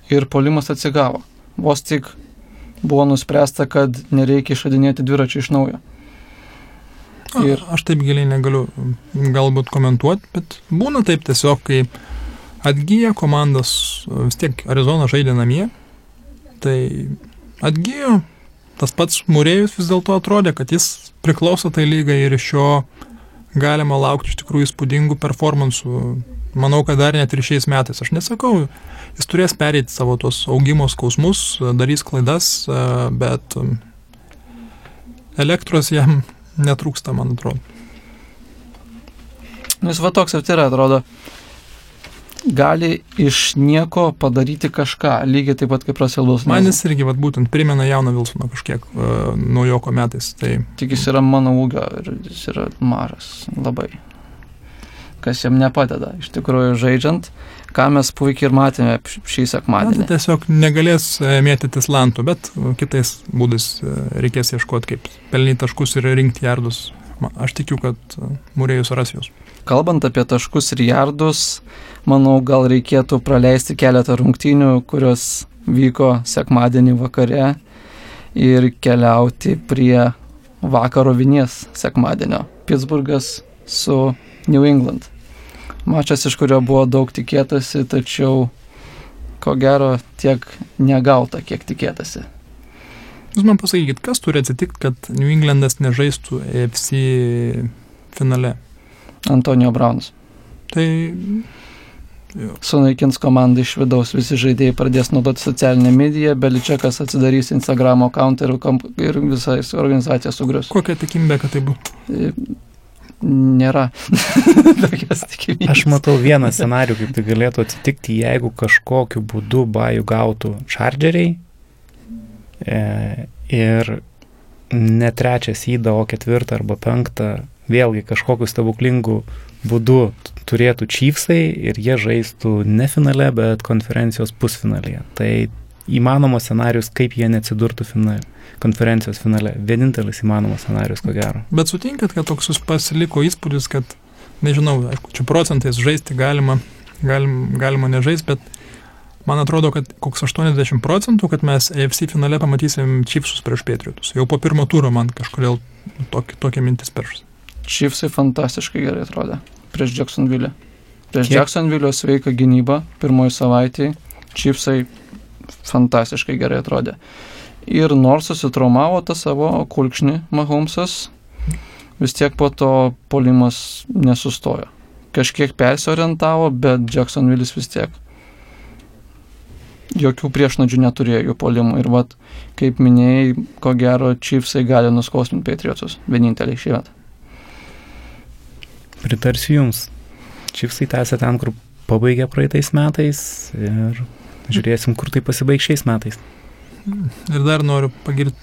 ir polimas atsigavo. Vos tik buvo nuspręsta, kad nereikia išradinėti dviračių iš naujo. Ir... Aš taip giliai negaliu galbūt komentuoti, bet būna taip tiesiog, kai atgyja komandas, vis tiek Arizona žaidė namie, tai atgyjo. Tas pats Murėjus vis dėlto atrodė, kad jis priklauso tai lygai ir iš jo galima laukti iš tikrųjų įspūdingų performansų. Manau, kad dar net ir šiais metais. Aš nesakau, jis turės perėti savo tos augimo skausmus, darys klaidas, bet elektros jam netrūksta, man atrodo. Jis va toks ir yra, atrodo, gali iš nieko padaryti kažką, lygiai taip pat kaip Russell Man jis irgi vat, būtent primena jauną Vilsoną kažkiek uh, naujoko metais. Tai... Tik jis yra mano ūgio ir jis yra mažas labai. Kas jam nepadeda, iš tikrųjų žaidžiant, ką mes puikiai ir matėme šį sekmadienį. Na, tai tiesiog negalės e, mėtytis lantų, bet kitais būdais e, reikės ieškoti, kaip pelnyti taškus ir rinkti jardus. Aš tikiu, kad Mūrėjus ras jūs. Kalbant apie taškus ir jardus, manau, gal reikėtų praleisti keletą rungtynių, kurios vyko sekmadienį vakare ir keliauti prie vakaro vinies sekmadienio. Pittsburghas su New England. Mačas, iš kurio buvo daug tikėtasi, tačiau ko gero tiek negauta, kiek tikėtasi. Jūs man pasakykit, kas turi atsitikti, kad New Englandas nežaistų EFC finale? Antonijo Braunas. Tai jo. sunaikins komandą iš vidaus, visi žaidėjai pradės naudoti socialinę mediją, Beličiakas atsidarys Instagram account ir, ir visą organizaciją sugrius. Kokia tikimybė, kad tai bus? Nėra. Aš matau vieną scenarių, kaip tai galėtų atsitikti, jeigu kažkokiu būdu bajų gautų čardžeriai e, ir ne trečias įdą, o ketvirtą arba penktą vėlgi kažkokiu stebuklingu būdu turėtų Chiefsai ir jie žaistų ne finale, bet konferencijos pusfinalėje. Tai įmanomas scenarius, kaip jie neatsidurtų finale, konferencijos finale. Vienintelis įmanomas scenarius, ko gero. Bet sutinkat, kad toks pasiliko įspūdis, kad, nežinau, aišku, čia procentais žaisti galima, galim, galima nežaisti, bet man atrodo, kad koks 80 procentų, kad mes AFC finale pamatysim Chiefsus prieš Patriotus. Jau po pirmo turo man kažkodėl tokia mintis peršasi. Chiefsai fantastiškai gerai atrodė prieš Jacksonville. Prieš Kiek? Jacksonville sveika gynyba pirmoji savaitė. Chiefsai fantastiškai gerai atrodė. Ir nors susitraumavo tą savo kulkšnį Mahomesas, vis tiek po to polimas nesustojo. Kažkiek persiorientavo, bet Jacksonville'is vis tiek jokių priešnodžių neturėjo jų polimų. Ir vat, kaip minėjai, ko gero, Chiefsai gali nuskausminti Patriotus. Vieninteliai šį metą. Pritarsiu Jums. Čipsai tęsia ten, kur pabaigė praeitais metais ir žiūrėsim, kur tai pasibaigs šiais metais. Ir dar noriu pagirti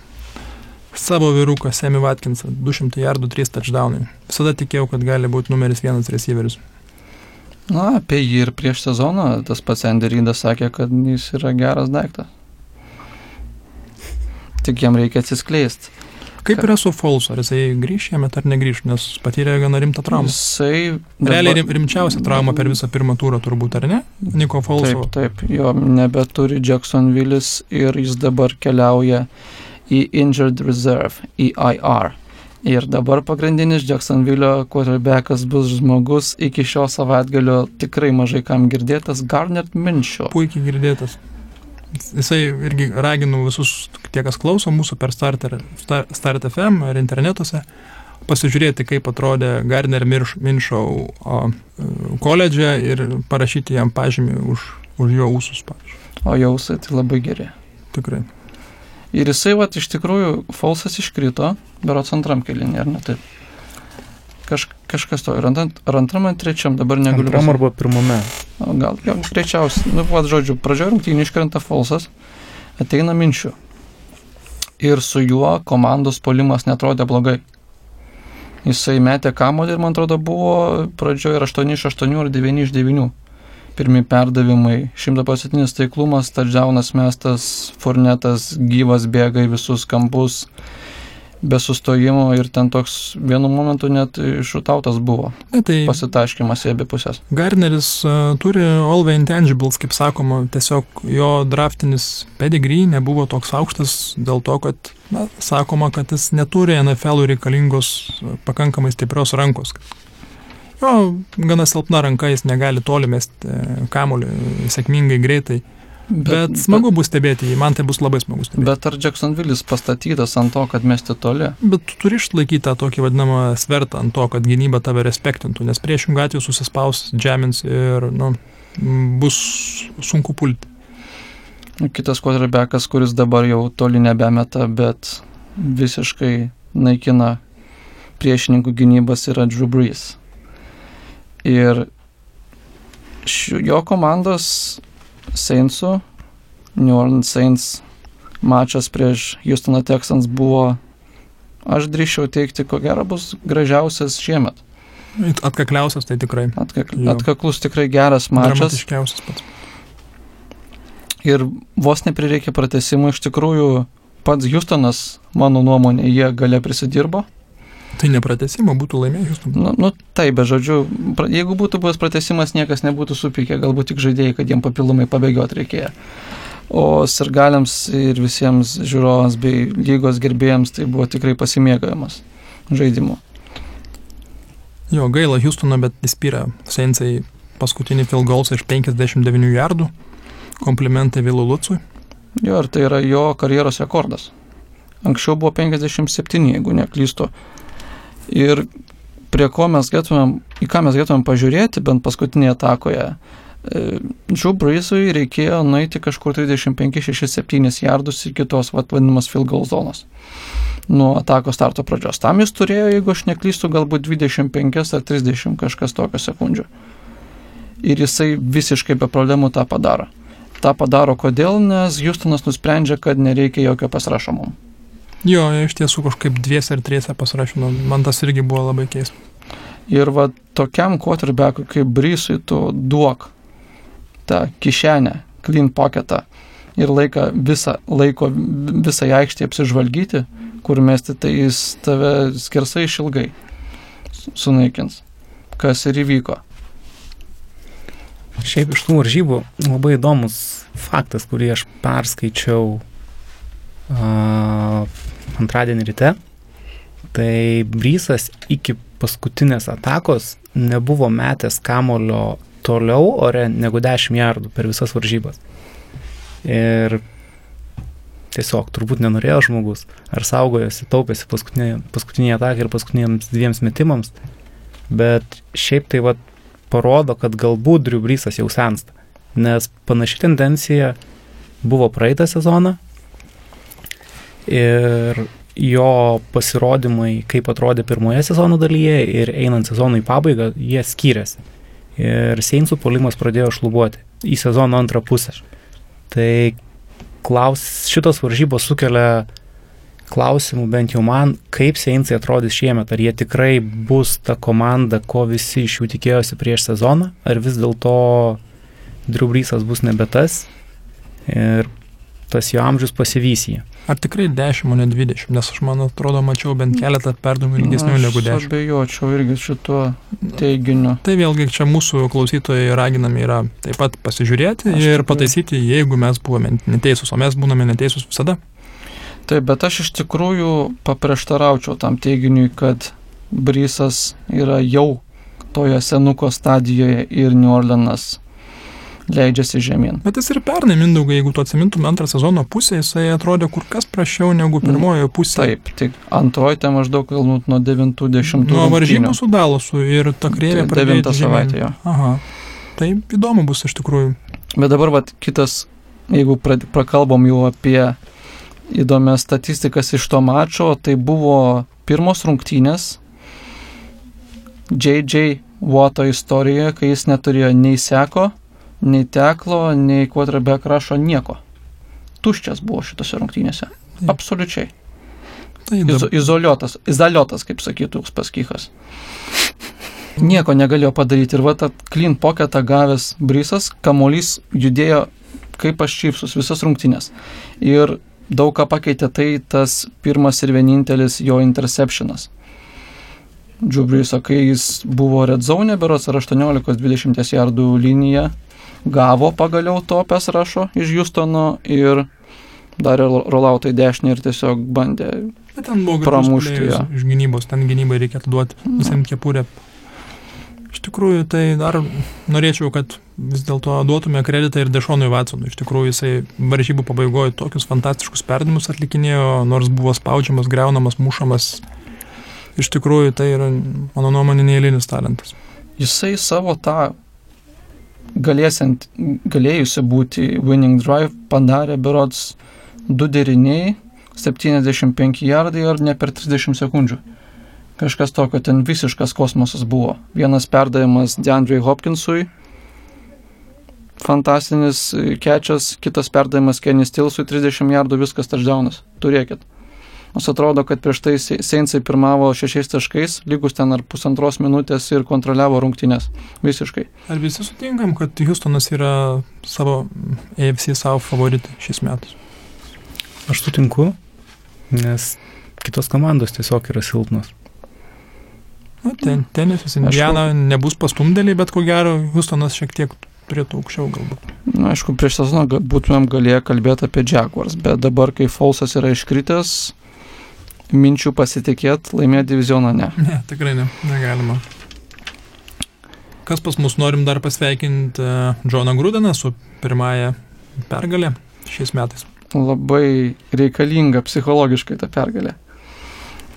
savo vyruką Semi Watkinsą, 200 jardų 3 touchdownai. Visada tikėjau, kad gali būti numeris vienas receiveris. Na, apie jį ir prieš sezoną tas pats Enderydas sakė, kad jis yra geras daiktas. Tik jam reikia atsiskleisti. Kaip yra su Folsu? Ar jisai grįš jame ar negrįš, nes patyrė gana rimtą traumą? Jisai... Dabar... Realiai rim, rimčiausia trauma per visą pirmą turą turbūt, ar ne? Niko Folso. Taip, taip, jo nebeturi Jacksonville'is ir jis dabar keliauja į Injured Reserve, EIR. Ir dabar pagrindinis Jacksonville quarterbackas bus žmogus iki šio savaitgalio tikrai mažai kam girdėtas Garnet Minšio. Puikiai girdėtas. Jisai irgi raginu visus, tie kas klauso mūsų per Starter, Start FM ar internetuose, pasižiūrėti, kaip atrodė Gardner Minšau koledže ir parašyti jam pažymį už, už jo ūsus, pavyzdžiui. O jausai tai labai geri. Tikrai. Ir jisai, va, iš tikrųjų, falsas iškrito, berots antram kelinį, ar ne taip? Kaž, kažkas to, ar, ant, ar antram, ar trečiam, dabar negaliu. Antram arba pirmame. O gal, jau greičiausiai, nu, vad, žodžiu, pradžioje rungtynį iškrenta falsas, ateina minčių. Ir su juo komandos polimas netrodė blogai. Jisai metė kamolį ir, man atrodo, buvo pradžioje ir 8 iš 8 ar 9 iš 9. Pirmi perdavimai, 100 procentinis taiklumas, tardžiaunas mestas, furnetas gyvas bėga į visus kampus be sustojimo ir ten toks vienu momentu net iššutautas buvo. Ne, tai pasitaškimas į abi pusės. Garneris uh, turi all the intangibles, kaip sakoma, tiesiog jo draftinis pedigree nebuvo toks aukštas dėl to, kad, na, sakoma, kad jis neturi NFL reikalingos pakankamai stiprios rankos. Jo, gana silpna ranka, jis negali toli mesti e, kamuolį sėkmingai greitai. Bet smagu bus stebėti jį, man tai bus labai smagu stebėti. Bet ar Jacksonville'is pastatytas ant to, kad mesti toli? Bet tu turi išlaikyti tą tokį vadinamą svertą ant to, kad gynyba tave respektintų, nes priešingų atveju susispaus, džemins ir, nu, bus sunku pulti. Kitas quarterbackas, kuris dabar jau toli nebemeta, bet visiškai naikina priešininkų gynybas yra Drew Brees. Ir jo komandos Saintsų, New Orleans Saints mačas prieš Houstono Texans buvo, aš drįščiau teikti, ko gero bus gražiausias šiemet. Atkakliausias tai tikrai. Atkak, atkaklus tikrai geras mačas. Dramatiškiausias pats. Ir vos neprireikė pratesimo, iš tikrųjų pats Houstonas, mano nuomonė, jie gale prisidirbo. Tai nepratesimo būtų Houstonas. Nu, nu taip, bet žodžiu, pra- jeigu būtų buvęs pratesimas, niekas nebūtų supykę, galbūt tik žaidėjai, kad jiem papildomai pabėgioti reikėjo. O sirgaliams ir visiems žiūrovams bei lygos gerbėjams tai buvo tikrai pasimėgavimas žaidimu. Jo, gaila Houstono, bet įspyrė Seinsai paskutinį field goalsą iš 59 jardų. Komplimentai Vilu Lucui. Jo, ir tai yra jo karjeros rekordas. Anksčiau buvo 57, jeigu neklystu. Ir prie ko mes galėtumėm, į ką mes galėtumėm pažiūrėti, bent paskutinėje atakoje. Džu Braisui reikėjo nueiti kažkur 35-67 jardus iki tos vat, vadinamas field goal zonos nuo atakos starto pradžios. Tam jis turėjo, jeigu aš neklystu, galbūt 25 ar 30 kažkas tokio sekundžių. Ir jisai visiškai be problemų tą padaro. Ta padaro kodėl, nes Houstonas nusprendžia, kad nereikia jokio pasirašomų. Jo, iš tiesų kažkaip dviese ar triese pasirašino. Man tas irgi buvo labai keista. Ir va tokiam quarterbackui kaip Brysui tu duok tą kišenę, clean pocketą ir laiką visą, laiko visą aikštę apsižvalgyti, kur mesti, tai jis tave skersai išilgai sunaikins. Kas ir įvyko. Šiaip iš tų varžybų labai įdomus faktas, kurį aš perskaičiau antradienį ryte. Tai Brysas iki paskutinės atakos nebuvo metęs kamulio toliau ore negu 10 jardų per visas varžybas. Ir tiesiog turbūt nenorėjo žmogus, ar saugojosi, taupėsi paskutinį, paskutinį ataką ir paskutiniams dviems metimams, bet šiaip tai vad parodo, kad galbūt Drew Brysas jau sensta, nes panaši tendencija buvo praeitą sezoną ir jo pasirodymai, kaip atrodė pirmoje sezono dalyje ir einant sezonui į pabaigą, jie skyrėsi. Ir Seinsų polimas pradėjo šlubuoti į sezono antrą pusę. Tai klaus, šitos varžybos sukelia klausimų bent jau man, kaip Seinsai atrodys šiemet, ar jie tikrai bus ta komanda, ko visi iš jų tikėjosi prieš sezoną, ar vis dėlto Driubrysas bus nebe tas ir tas jo amžius pasivys jį. Ar tikrai 10, o ne 20? Nes aš man atrodo, mačiau bent keletą perdavimų ilgesnių negu 10. Aš abejočiau irgi šituo teiginiu. Tai vėlgi čia mūsų klausytojai raginami yra taip pat pasižiūrėti Aš ir tikrai- pataisyti, jeigu mes buvome neteisūs, o mes būname neteisūs visada. Taip, bet aš iš tikrųjų paprieštaraučiau tam teiginiui, kad Brysas yra jau toje senuko stadijoje ir New Orleanas leidžiasi žemyn. Bet jis ir pernai, Mindaugai, jeigu tu atsimintum antrą sezono pusę, jisai atrodė kur kas prašiau negu pirmojo pusė. Taip, tik antroji ten maždaug galbūt nuo 90. Nuo varžybų su Dalasu ir ta kreivė pradėjo Devintą eiti žemyn. savaitę jo. Aha. Tai įdomu bus iš tikrųjų. Bet dabar vat, kitas, jeigu prakalbom jau apie įdomias statistikas iš to mačo, tai buvo pirmos rungtynės JJ Watto istorijoje, kai jis neturėjo nei seko, nei teklo, nei quarterback rašo nieko. Tuščias buvo šitose rungtynėse. Absoliučiai. Tai dabar, izoliuotas, izoliuotas, kaip sakytų Uspaskichas. Nieko negalėjo padaryti ir va tą clean pocketą gavęs Brysas, kamolys judėjo kaip pas čipsus visas rungtynės. Ir daug ką pakeitė tai tas pirmas ir vienintelis jo interceptionas. Džubriso, kai jis buvo red zone, berots ar 18-20 jardų linija, gavo pagaliau to pes rašo iš Houstono ir darė rolloutą į dešinę ir tiesiog bandė pramušti ją. iš gynybos, ten gynybai reikėtų duoti visiems kepurę. Iš tikrųjų, tai dar norėčiau, kad vis dėlto duotume kreditą ir Dešonui Vatsonui. Iš tikrųjų, jisai varžybų pabaigoje tokius fantastiškus perdavimus atlikinėjo, nors buvo spaudžiamas, greunamas, mušamas. Iš tikrųjų, tai yra, mano nuomonė, neįlinis talentas. Jisai savo tą galėsiant, galėjusi būti winning drive padarė berods du deriniai, 75 jardai ar ne per 30 sekundžių. Kažkas tokio ten visiškas kosmosas buvo. Vienas perdavimas DeAndre Hopkinsui, fantastinis kečias, kitas perdavimas Kenny Stilsui 30 jardų, viskas touchdownas. Turėkit. Nors atrodo, kad prieš tai Seinsai pirmavo šešiais taškais, lygus ten ar pusantros minutės ir kontroliavo rungtynės. Visiškai. Ar visi sutinkam, kad Houstonas yra savo AFC savo favoritai šiais metais? Aš sutinku, nes kitos komandos tiesiog yra silpnos. Na, ten, tenisas, Indiana nebus pastumdėliai, bet ko gero, Houstonas šiek tiek turėtų aukščiau galbūt. Na, aišku, prieš sezoną būtumėm galėję kalbėti apie Jaguars, bet dabar, kai Fausas yra iškritęs, minčių pasitikėti, laimėti divizioną ne. Ne, tikrai ne, negalima. Kas pas mus norim dar pasveikinti Džoną Grūdeną su pirmąją pergalę šiais metais? Labai reikalinga psichologiškai ta pergalė.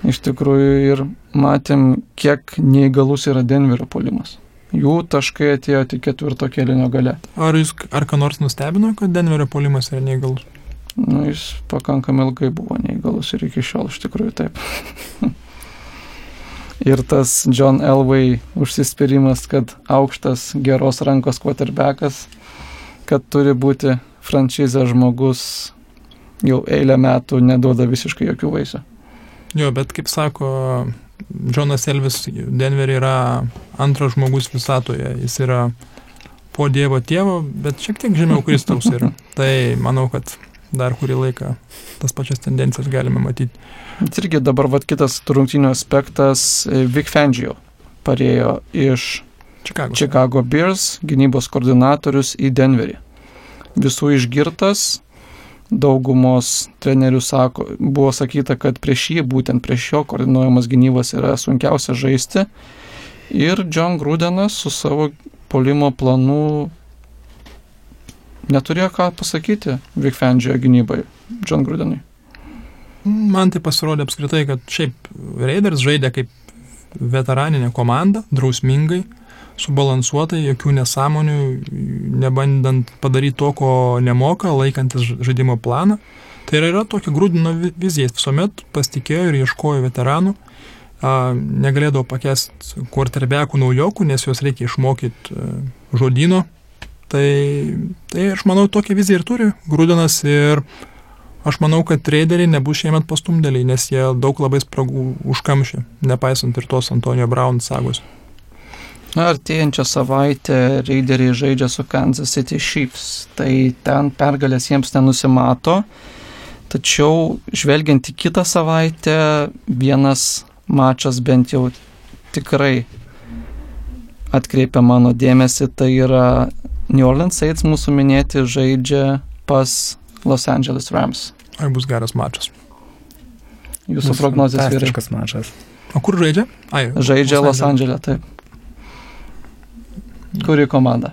Iš tikrųjų ir matėm, kiek neįgalus yra Denverio polimas. Jų taškai atėjo tik ketvirto kėlinio gale. Ar, jūs, ar ką nors nustebino, kad Denverio polimas yra neįgalus? Nu, jis pakankamai ilgai buvo neįgalus ir iki šiol iš tikrųjų taip. ir tas John Elway užsispyrimas, kad aukštas geros rankos quarterbackas, kad turi būti franšizė žmogus jau eilę metų neduoda visiškai jokių vaisių. Jo, bet kaip sako Jonas Elvis, Denverį yra antras žmogus visatoje. Jis yra po Dievo tėvo, bet šiek tiek žemiau Kristaus yra. Tai manau, kad dar kurį laiką tas pačias tendencijas galime matyti. Bet irgi dabar vat, kitas rungtynių aspektas e, Vic Fangio parėjo iš Chicago. Chicago Bears gynybos koordinatorius į Denverį. Visų išgirtas, daugumos trenerių sako, buvo sakyta, kad prieš jį, būtent prieš jo koordinuojamas gynybos yra sunkiausia žaisti. Ir John Grudenas su savo polimo planu neturėjo ką pasakyti Vikfendžio gynybai, John Grudenui. Man tai pasirodė apskritai, kad šiaip Raiders žaidė kaip veteraninė komanda, drausmingai, subalansuotai, jokių nesąmonių, nebandant padaryti to, ko nemoka, laikantis žaidimo planą. Tai yra tokia grūdino vizija, visuomet pasitikėjo ir ieškojo veteranų, negalėdavo pakesti quarterbackų naujokų, nes juos reikia išmokyti žodino, Tai, tai aš manau, tokią viziją ir turi Grūdinas ir aš manau, kad traderiai nebus šiemet pastumdėliai, nes jie daug labai spragų užkamšė, nepaisant ir tos Antonio Brown sagos. Na, artėjančią savaitę Raideriai žaidžia su Kansas City Chiefs, tai ten pergalės jiems nenusimato, tačiau žvelgiant į kitą savaitę, vienas mačas bent jau tikrai atkreipia mano dėmesį, tai yra New Orleans Saints mūsų minėti žaidžia pas Los Angeles Rams. Ar bus geras mačas? Jūsų bus prognozijas yra. Kažkas mačas. O kur žaidžia? Ai, žaidžia Los Andželė, taip. Kuri komanda?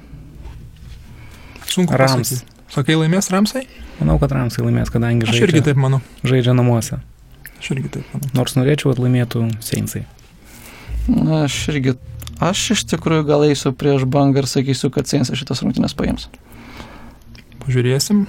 Sunku Rams. Pasakyti. Sakai, laimės Ramsai? Manau, kad Ramsai laimės, kadangi žaidžia. Aš irgi taip manau. Žaidžia namuose. Aš irgi taip manau. Nors norėčiau, kad laimėtų Seinsai. Na, aš irgi Aš iš tikrųjų gal eisiu prieš bangą ir sakysiu, kad Seinsas šitas rungtynės paims. Pažiūrėsim.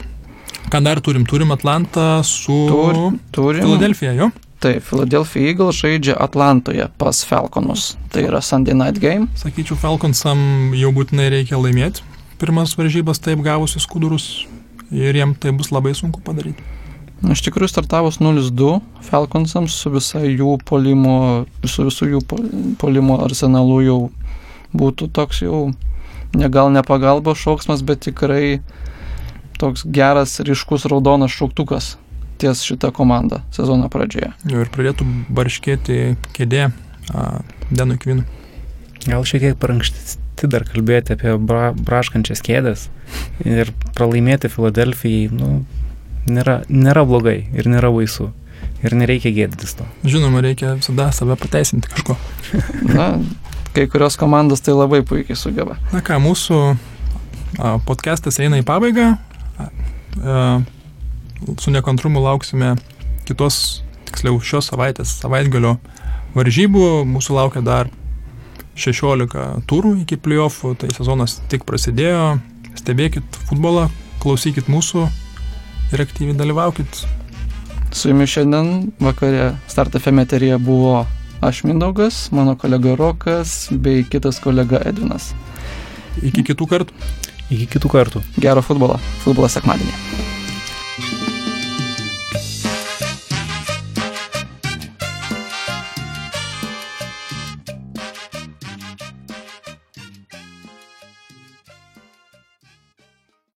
Ką dar turim? Turim Atlantą su Tur, turim. Filadelfija, jo? Taip, Philadelphia Eagles žaidžia Atlantoje pas Falconus. Tai yra Sunday Night Game. Sakyčiau, Falconsam jau būtinai reikia laimėti. Pirmas varžybas taip gavusius skudurus ir jiem tai bus labai sunku padaryti. Iš tikrųjų, startavus 0-2 Falconsams su visa jų polimo, su visų jų polimo arsenalu jau būtų toks jau, ne gal ne pagalbos šauksmas, bet tikrai toks geras, ryškus raudonas šauktukas ties šitą komandą sezono pradžioje. Jau ir pradėtų barškėti kėdė Denui Kvinui. Gal šiek tiek per anksti dar kalbėti apie bra, braškančias kėdės ir pralaimėti Filadelfijai, nu, nėra, nėra blogai ir nėra baisu. Ir nereikia gėdytis to. Žinoma, reikia visada save pateisinti kažko. Na, kai kurios komandos tai labai puikiai sugeba. Na ką, mūsų podcastas eina į pabaigą. A, su nekantrumu lauksime kitos, tiksliau šios savaitės savaitgalio varžybų. Mūsų laukia dar 16 turų iki playoffų, tai sezonas tik prasidėjo. Stebėkit futbolą, klausykit mūsų ir aktyviai dalyvaukit. Su jumis šiandien vakarė Start FM eterija buvo aš Mindaugas, mano kolega Rokas bei kitas kolega Edvinas. Iki kitų kartų. Iki kitų kartų. Gero futbolo. Futbolas sekmadienį.